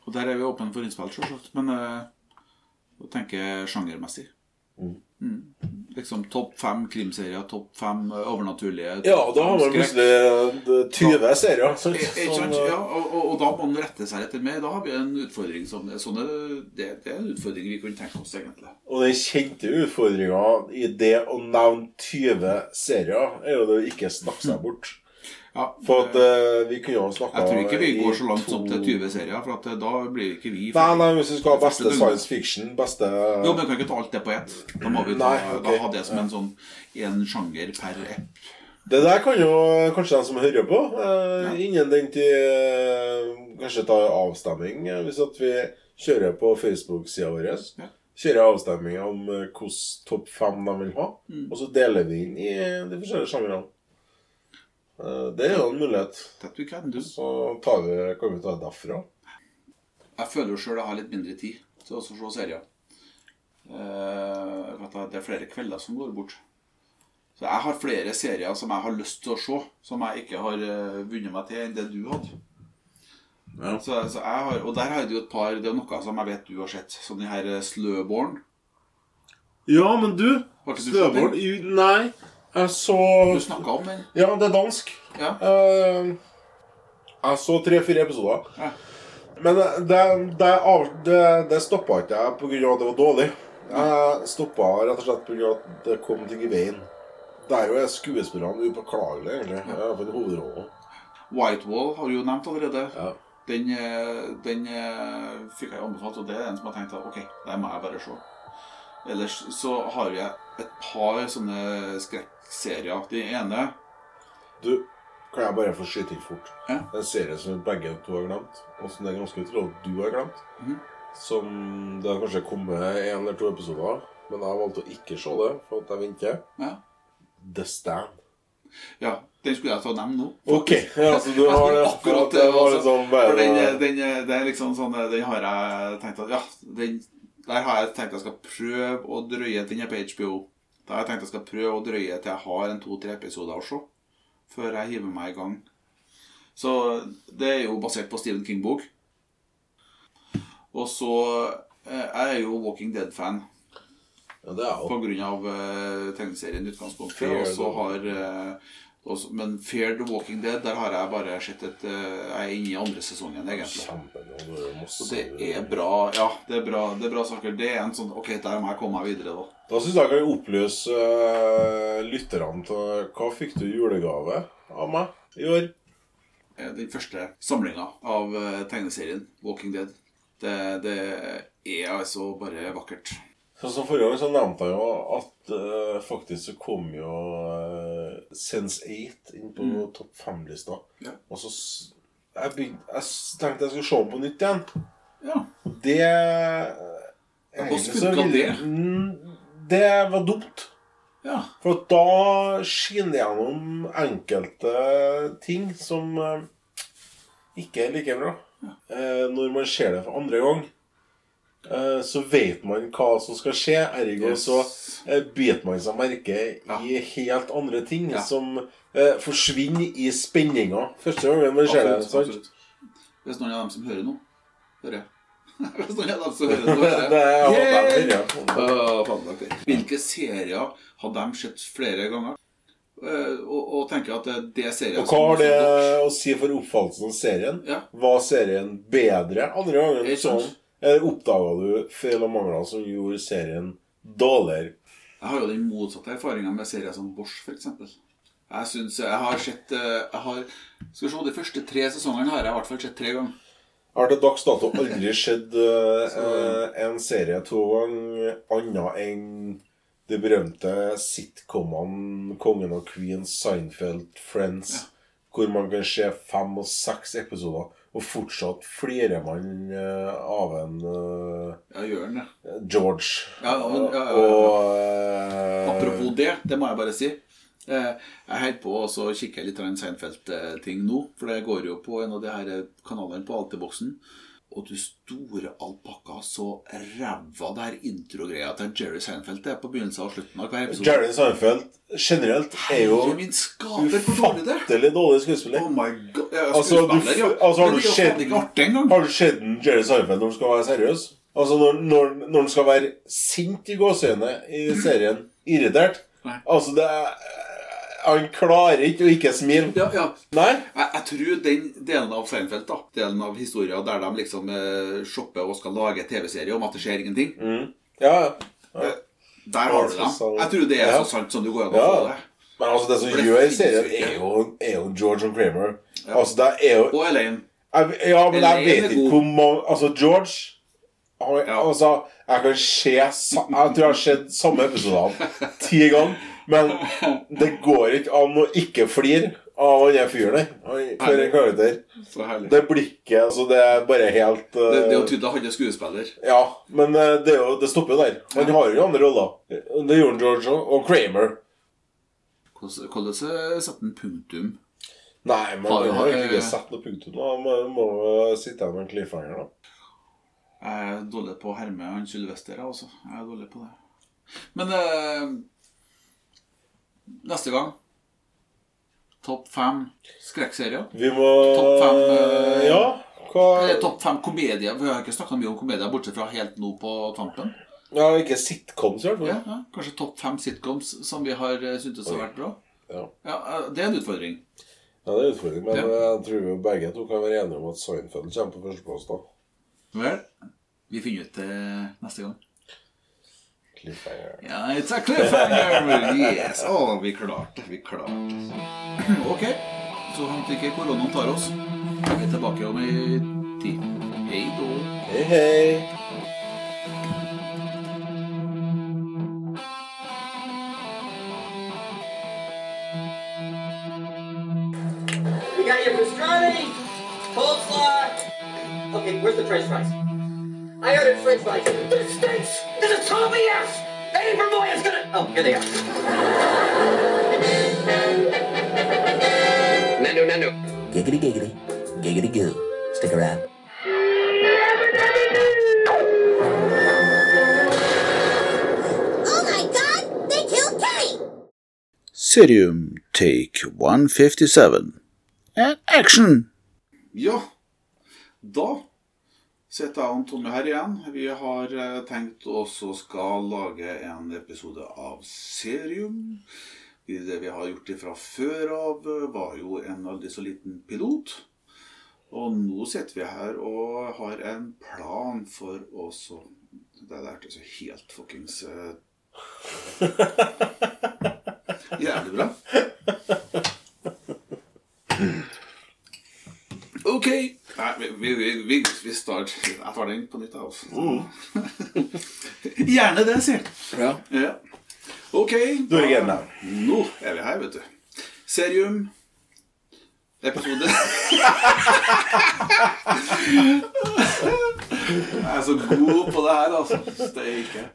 Og der er vi åpne for innspill, selvsagt, men eh, å tenke sjangermessig. Mm. Liksom topp fem krimserier, topp fem overnaturlige overnaturlige ja, da har man plutselig eh, 20 serier. Så, eh, Ja, og, og, og da må man rette seg etter mer. Da har vi en utfordring som sånne, det, det er en utfordring vi kunne tenke oss, egentlig. Og den kjente utfordringa i det å nevne 20 serier, er jo det å ikke snakke seg bort. Ja, For at uh, vi kunne jo snakka jeg tror ikke vi går så langt som til 20 serier, for at eh, da blir ikke vi Nei, nei, hvis vi skal ha beste science fiction, beste Jo, men vi kan ikke ta alt det på ett. Da må vi ta, Nei, okay. da ha det som en sånn en sjanger per app. Det der kan jo kanskje de som hører på, eh, innen den tid eh, kanskje ta avstemning. Hvis at vi kjører på Facebook-sida vår. Ja. Kjører avstemning om hvilken topp fem de vil ha. Mm. Og så deler vi inn i de forskjellige sjangrene. Eh, Det er jo en mulighet. That we can do. Så tar vi, kan vi ta det derfra. Jeg føler jo sjøl jeg har litt mindre tid til å se serier. Eh, du, det er flere kvelder som går bort. Så jeg har flere serier som jeg har lyst til å se, som jeg ikke har uh, vunnet meg til enn det du hadde. Ja. Så, så jeg har, og der har du et par Det er noe som jeg vet du har sett. Som de her eh, Sløborn. Ja, men du Har du Sløborn Nei, så Du snakka om den. Ja, det er dansk. Ja. Eh, jeg så tre-fire episoder. Ja. Men det, det, av, det, det stoppa ikke jeg pga. at det var dårlig. Jeg stoppa rett og slett pga. at det kom ting i veien. Jo er skuespillerne upåklagelige, egentlig. Ja. For hovedrollen. Whitewall har du jo nevnt allerede. Ja. Den, eh, den eh, fikk jeg anbefalt, og det er en som jeg tenkte ok, det må jeg bare se. Ellers så har jeg et par sånne skrekkserier. De ene Du, kan jeg bare få skyte inn fort? Ja. En serie som begge to har glemt, og som det er ganske utrolig at du har glemt. Mhm. Som det har kanskje kommet en eller to episoder av, men jeg har valgt å ikke se det, for at jeg venter. ja. The Stand. Ja, den skulle jeg ta og nevne nå. Ok, ja, så du har det Akkurat det var liksom bare... For den, den, det er liksom sånn Den har jeg tenkt at Ja, den, der har jeg tenkt jeg skal prøve å drøye Den er på HBO. Da har jeg tenkt jeg skal prøve å drøye til jeg har en to-tre episoder å se. Før jeg hiver meg i gang. Så det er jo basert på Stephen King-bok. Og så eh, Jeg er jo Walking Dead-fan Ja, det er jo på grunn av uh, tegneserien i utgangspunktet. Og så har eh, også, Men Fear the Walking Dead, der har jeg bare sett et eh, Jeg er inne i andre sesongen, egentlig. Det er bra. Ja, det er bra, det er bra saker. Det er en sånn Ok, der må jeg komme meg videre, da. Da syns jeg jeg kan oppløse uh, lytterne til Hva fikk du i julegave av meg i år? Eh, Den første samlinga av tegneserien Walking Dead. Det, det er altså bare vakkert. Sånn som Forrige gang så nevnte jeg jo at uh, faktisk så kom jo uh, Sense 8 inn på topp fem-lista. Ja. Og så jeg, begyn- jeg tenkte jeg skulle se den på nytt igjen. Ja. Og det eh, egentlig så ville- det? Mm, Det var dumt. ja. For da skinner det gjennom enkelte ting som eh, ikke er like bra. Ja. når man ser det for andre gang, eh, så vet man hva som skal skje. Ergo Yes. så eh, biter man seg merke Ja. i helt andre ting Ja. som eh, forsvinner i spenninga første gangen man ser det. Sant? Hvis noen av dem som hører nå, hører Hvis noen av dem som hører nå, hører jeg jeg. Hvilke serier har de sett flere ganger? Eh, og, og tenker at det, er serier Og hva har det å si for oppfattelsen av serien? Ja. Var serien bedre andre gangen? Sånn, eller oppdaga du feil og mangler som gjorde serien dårligere? Jeg har jo den motsatte erfaringa med serier som Bosch, f.eks. Jeg synes jeg har sett eh, jeg har, Skal vi se, De første tre sesongene har jeg i hvert fall sett tre ganger. Jeg har til dags dato aldri sett eh, en serie to ganger annet enn de berømte sitcomene Kongen og Queen, Seinfeld, Friends, hvor man kan se fem og seks episoder, og fortsatt flirer man eh, av en eh, Jeg gjør han det. George. Ja, ja, men- ja, ja, ja. Og eh, Apropos det, det må jeg bare si. Jeg holder på og så kikker jeg litt på Seinfeld-ting nå. For det går jo på en av de her kanalene på Altiboksen. Og du store alpakka, så ræva det her introgreia til Jerry Seinfeld er på begynnelsen og slutten av hver episode. Jerry Seinfeld generelt er jo det ufattelig dårlig skuespiller. Oh my god. Altså, du, ja. altså, har du det er sett. Har du Jerry Seinfeld når han skal være seriøs? Altså når, når, når han skal være sint i gåseøynene i serien, irritert Altså, det er Han klarer ikke å ikke smile. Ja, ja. Nei? Jeg, jeg tror den delen av Seinfeld, da, delen av historien der de liksom eh, shopper og skal lage TV-serie om at det skjer ingenting, Ja, ja. eh, der har du dem. Jeg tror det er så sant som du går an å få det. Men altså, det som det gjør serien, er jo, er jo George og Kramer. Altså, det er jo Og Elaine. jeg, Ja, men jeg vet ikke hvor mange Altså, George han. Altså, jeg kan se Jeg tror jeg har sett samme episode ti ganger. Men det går ikke an å ikke flire av han der fyren der. For en karakter. Så herlig. Det blikket altså, Det er bare helt uh, Det, det er jo tydelig at han er skuespiller. Ja, men uh, det, jo, det stopper der. Han har jo andre roller. Det gjorde George òg. Og Kramer. Hvordan setter han punktum? Nei, men han har egentlig eh, ikke satt noe punktum. da. Han må, sitte igjen med en cliffhanger, da. Jeg er dårlig på å herme han Sylvester, også. Jeg er dårlig på det. Men eh, neste gang Topp fem skrekkserier. Vi må Topp fem, eh, Ja, hva Eller topp fem komedier. Vi har ikke snakka mye om komedier, bortsett fra helt nå på tampen. Ja, ikke sitcoms, i hvert fall. Ja, ja, Kanskje topp fem sitcoms som vi har eh, syntes har vært bra. Ja. Ja, eh, Det er en utfordring. Ja, det er utfordring, men Ja. jeg tror vi begge to kan være enige om at Seinfeld kommer på førsteplass. da. Vel, vi finner ut det neste gang. Cliffhanger. Ja, it's a cliffhanger! Yes! Å, vi klarte det. Vi klarte det. Ok, så han ikke koronaen tar oss. Vi er tilbake om ei tid. Hei då. Hei, hei. We got your pastrami, coleslaw. Okay, where's the french fries? I ordered french fries. But it stinks! This is Tommy S! Eddie Vermoy is gonna... Oh, here they are. menu. Giggity giggity, giggity goo. Stick around. Oh my god! They killed Kenny! Serium Take 157. And action! Ja, da sitter jeg og Tommy her igjen. Vi har eh, tenkt oss å skal lage en episode av Serium. Det vi har gjort ifra før av, eh, var jo en aldri så liten pilot. Og nå sitter vi her og har en plan for å så Det der hørtes jo helt fuckings eh, Jævlig bra. Ok. Nei, vi, vi, vi, starter Jeg tar den på nytt, jeg også. Gjerne det, sier. Ja. Ja. Ok. Der. Nå er vi her, vet du. Serium. Episode Jeg er så god på det her, altså. Steike.